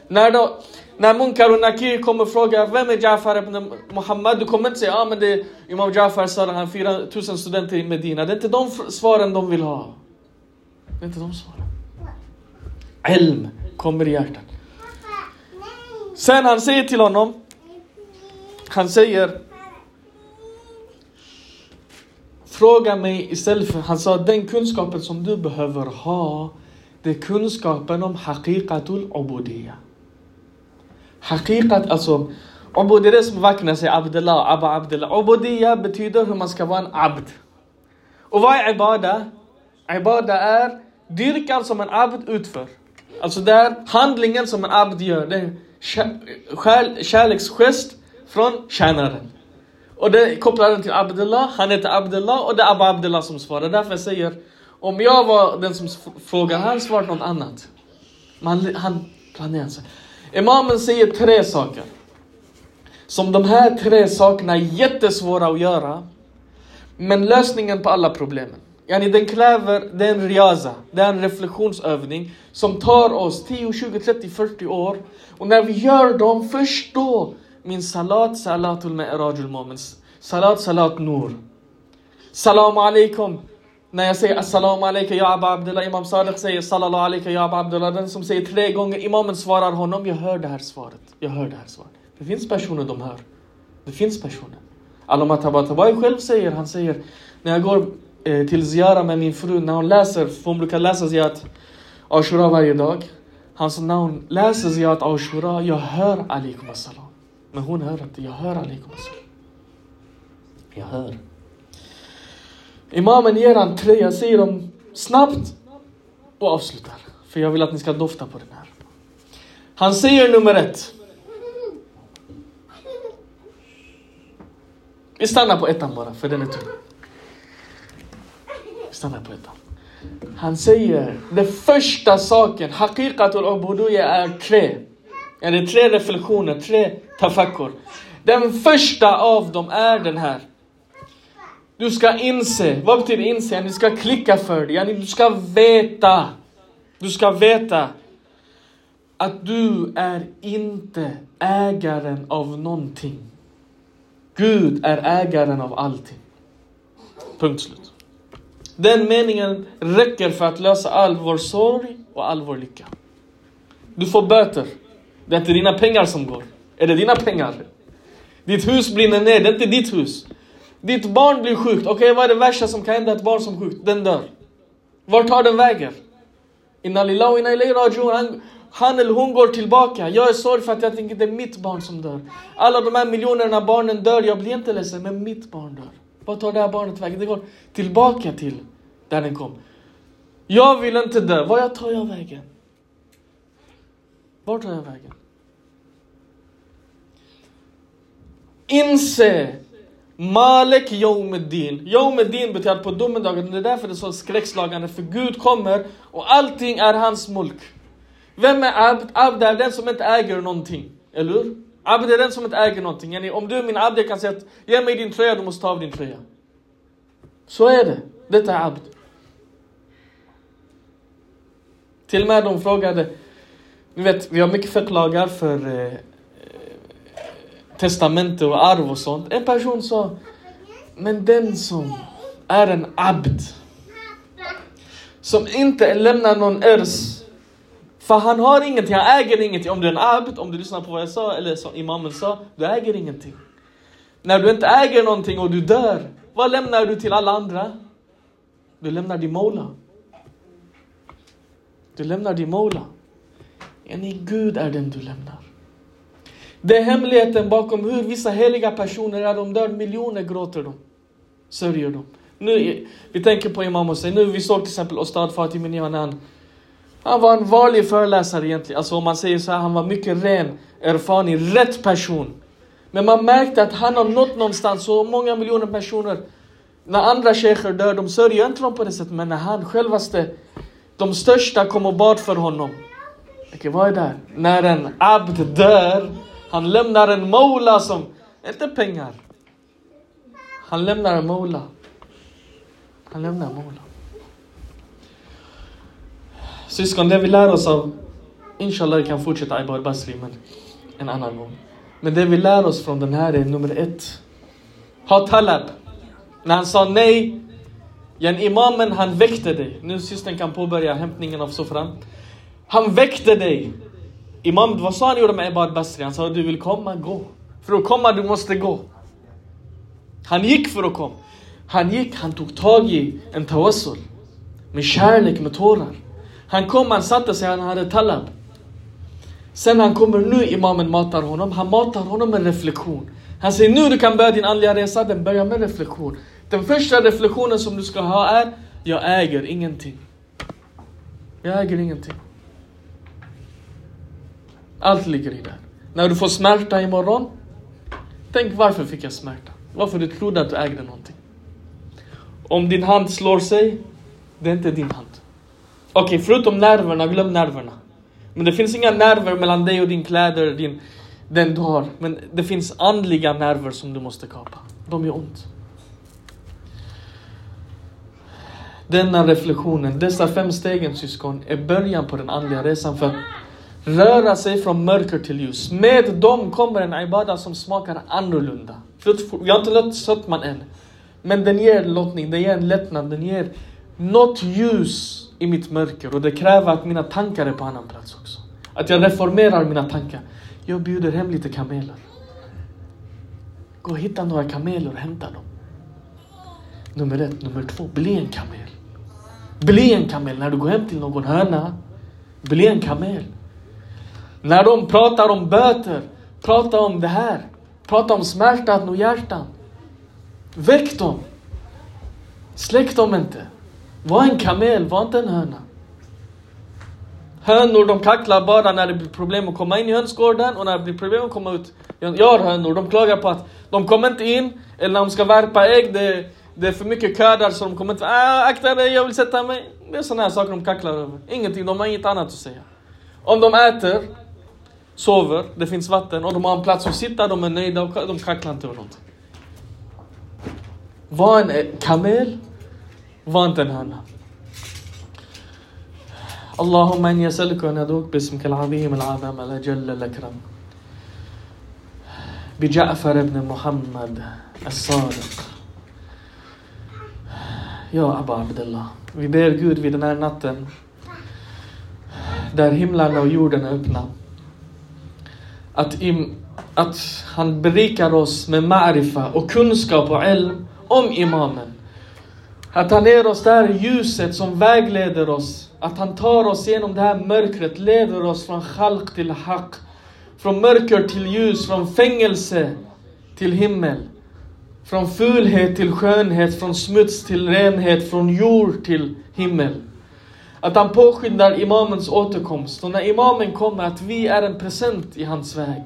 När, då, när Munkar och Nakir kommer och frågar vem är Jafar ibn Muhammad? Du kommer inte säga ah, men det är Imam Jafar sa han 4000 studenter i Medina. Det är inte de svaren de vill ha. Det är inte de svaren. Elm kommer i hjärtat. Sen han säger till honom, han säger Fråga mig istället för, han sa den kunskapen som du behöver ha, det är kunskapen om haqiqatul ubudiyya. Haqiqat, alltså, ubud är det som vacklar säger Abdullah, Abba Abdullah. Ubudiyya betyder hur man ska vara en abd. Och vad är ibada? Ibada är dyrkan som en abd utför. Alltså det är handlingen som en abd gör. Det är kär- kärleksgest från tjänaren. Och det kopplar den till Abdullah, han heter Abdullah och det är Abba Abdullah som svarar. Därför jag säger, om jag var den som frågar, han svarar något annat. Man, han planerar sig. Imamen säger tre saker. Som de här tre sakerna är jättesvåra att göra. Men lösningen på alla problemen. Yani den kräver, det är en riaza, det är en reflektionsövning som tar oss 10, 20, 30, 40 år. Och när vi gör dem, först då min salat, salatul mi'rajul mu'min. Salat, salat nur. Salam alaikum. När jag säger assalamu alaikum ya Abba Abdullah, Imam Sadiq säger salallahu alaikum ya Abba Abdullah. Den som säger tre gånger, imamen svarar honom, jag hör det här svaret. Jag hör det här svaret. Det finns personer de hör. Det finns personer. Alama Tabatabai själv säger, han säger, när jag går till Ziyara med min fru, när hon läser, för hon brukar läsa Ziyat Ashura varje dag. Han sa, när hon läser Ziyat Ashura, jag hör alaikum assalam. Men hon hör inte, jag hör alaikum assalam. Jag hör. Imamen ger han tre, jag säger dem snabbt och avslutar. För jag vill att ni ska dofta på den här. Han säger nummer ett. Vi stannar på ettan bara, för den är tung stanna på ettan. Han säger, den första saken, haqiqatul ubudiyya är tre. Eller tre reflektioner, tre tafakkur. Den första av dem är den här. Du ska inse, vad betyder inse? Du ska klicka för det, du ska veta. Du ska veta att du är inte ägaren av någonting. Gud är ägaren av allting. Punkt slut. Den meningen räcker för att lösa all vår sorg och all vår lycka. Du får böter. Det är inte dina pengar som går. Är det dina pengar? Ditt hus brinner ner, det är inte ditt hus. Ditt barn blir sjukt. Okej, vad är det värsta som kan hända ett barn som är sjukt? Den dör. Vart tar den vägen? Inna lillahi inna ilayhi raji'un. Han, han eller hon går tillbaka. Jag är sorg för att jag tänker det är mitt barn som dör. Alla de här miljonerna barnen dör. Jag blir inte ledsen, men mitt barn dör. Vart tar det här barnet vägen? Det går tillbaka till där den kom. Jag vill inte dö. Var tar jag vägen? Vart tar jag vägen? Inse Malek Yawmuddin. Yawmuddin betyder på domedagen. Det är därför det är så skräckslagande. För Gud kommer och allting är hans mulk. Vem är Abd? Abd är den som inte äger någonting. Eller hur? Abd är den som inte äger någonting. Yani, om du är min Abd, jag kan säga att ge mig din tröja, du måste ta av din tröja. Så är det. Detta är Abd. Till och med de frågade, ni vet, vi har mycket förklagar för eh, eh, testamente och arv och sånt. En person sa, men den som är en abd, som inte lämnar någon ers, för han har ingenting, han äger ingenting. Om du är en abd, om du lyssnar på vad jag sa, eller som imamen sa, du äger ingenting. När du inte äger någonting och du dör, vad lämnar du till alla andra? Du lämnar din mola. Du lämnar din mola. Yani Gud är den du lämnar. Det är hemligheten bakom hur vissa heliga personer, när de dör miljoner gråter de. Sörjer de. Nu, vi tänker på Imam Hussein. Nu vi såg till exempel Ostad Fatih när Han han var en vanlig föreläsare egentligen. Alltså om man säger så här, han var mycket ren, erfaren, rätt person. Men man märkte att han har nått någonstans, så många miljoner personer. När andra shejker dör, de sörjer inte dem på det sättet. Men när han självaste, de största kom och bad för honom. Okej, vad är det? här? När en abd dör, han lämnar en mola som, inte pengar. Han lämnar en mola. Han lämnar en mola. Syskon, det vi lär oss av, inshallah vi kan fortsätta Aibar Basri, men en annan gång. Men det vi lär oss från den här är nummer ett. Ha talab. När han sa nej, Jan imamen han väckte dig. Nu systern kan påbörja hämtningen av soffran. Han väckte dig. Imam, vad sa han gjorde med Aibar Basri? Han sa du vill komma, gå. För att komma du måste gå. Han gick för att komma. Han gick, han tog tag i en tawassul. Med kärlek, med tårar. Han kom, han satte sig, han hade talab. Sen han kommer nu, imamen matar honom. Han matar honom med reflektion. Han säger nu du kan börja din andliga resa, den börjar med reflektion. Den första reflektionen som du ska ha är, jag äger ingenting. Jag äger ingenting. Allt ligger i det. När du får smärta imorgon, tänk varför fick jag smärta? Varför du trodde att du ägde någonting? Om din hand slår sig, det är inte din hand. Okej, okay, förutom nerverna, glöm nerverna. Men det finns inga nerver mellan dig och din kläder, din, den du har. Men det finns andliga nerver som du måste kapa. De gör ont. Denna reflektionen, dessa fem stegen syskon, är början på den andliga resan för att röra sig från mörker till ljus. Med dem kommer en ibada som smakar annorlunda. Vi har inte nått sötman än. Men den ger lottning, den ger en lättnad, den ger något ljus i mitt mörker. Och det kräver att mina tankar är på annan plats också. Att jag reformerar mina tankar. Jag bjuder hem lite kameler. Gå och hitta några kameler och hämta dem. Nummer ett. Nummer två, bli en kamel. Bli en kamel. När du går hem till någon höna, bli en kamel. När de pratar om böter, prata om det här. Prata om smärtan och hjärtan. Väck dem. Släck dem inte. Var en kamel, var inte en höna. Hönor de kacklar bara när det blir problem att komma in i hönsgården och när det blir problem att komma ut. Jag har hönor, de klagar på att de kommer inte in, eller när de ska värpa ägg, det, det är för mycket kö där så de kommer inte... Ah, akta dig, jag vill sätta mig. Det är sådana här saker de kacklar över. Ingenting, de har inget annat att säga. Om de äter, sover, det finns vatten och de har en plats att sitta, de är nöjda och de kacklar inte över någonting. Var en kamel, var inte en höna. اللهم اني اسالك ان ادعوك باسمك العظيم العظيم الاجل الاكرم بجعفر بن محمد الصادق Ja, Abba Abdullah. Vi ber Gud vid den här natten, där himlarna och jorden är öppna, att, im, att han berikar oss med marifa och kunskap och ilm om imamen. Att han ger oss det här ljuset som vägleder oss. Att han tar oss genom det här mörkret, leder oss från khalq till haq. Från mörker till ljus, från fängelse till himmel. Från fulhet till skönhet, från smuts till renhet, från jord till himmel. Att han påskyndar imamens återkomst. Och när imamen kommer, att vi är en present i hans väg.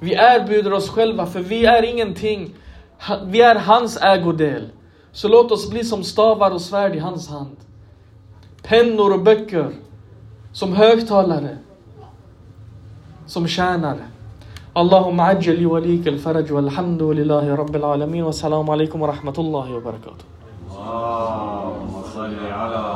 Vi erbjuder oss själva, för vi är ingenting. Vi är hans ägodel. Så låt oss bli som stavar och svärd i hans hand. Pennor och böcker. Som högtalare. Som tjänare. اللهم عجل لوليك الفرج والحمد لله رب العالمين والسلام عليكم ورحمة الله وبركاته الله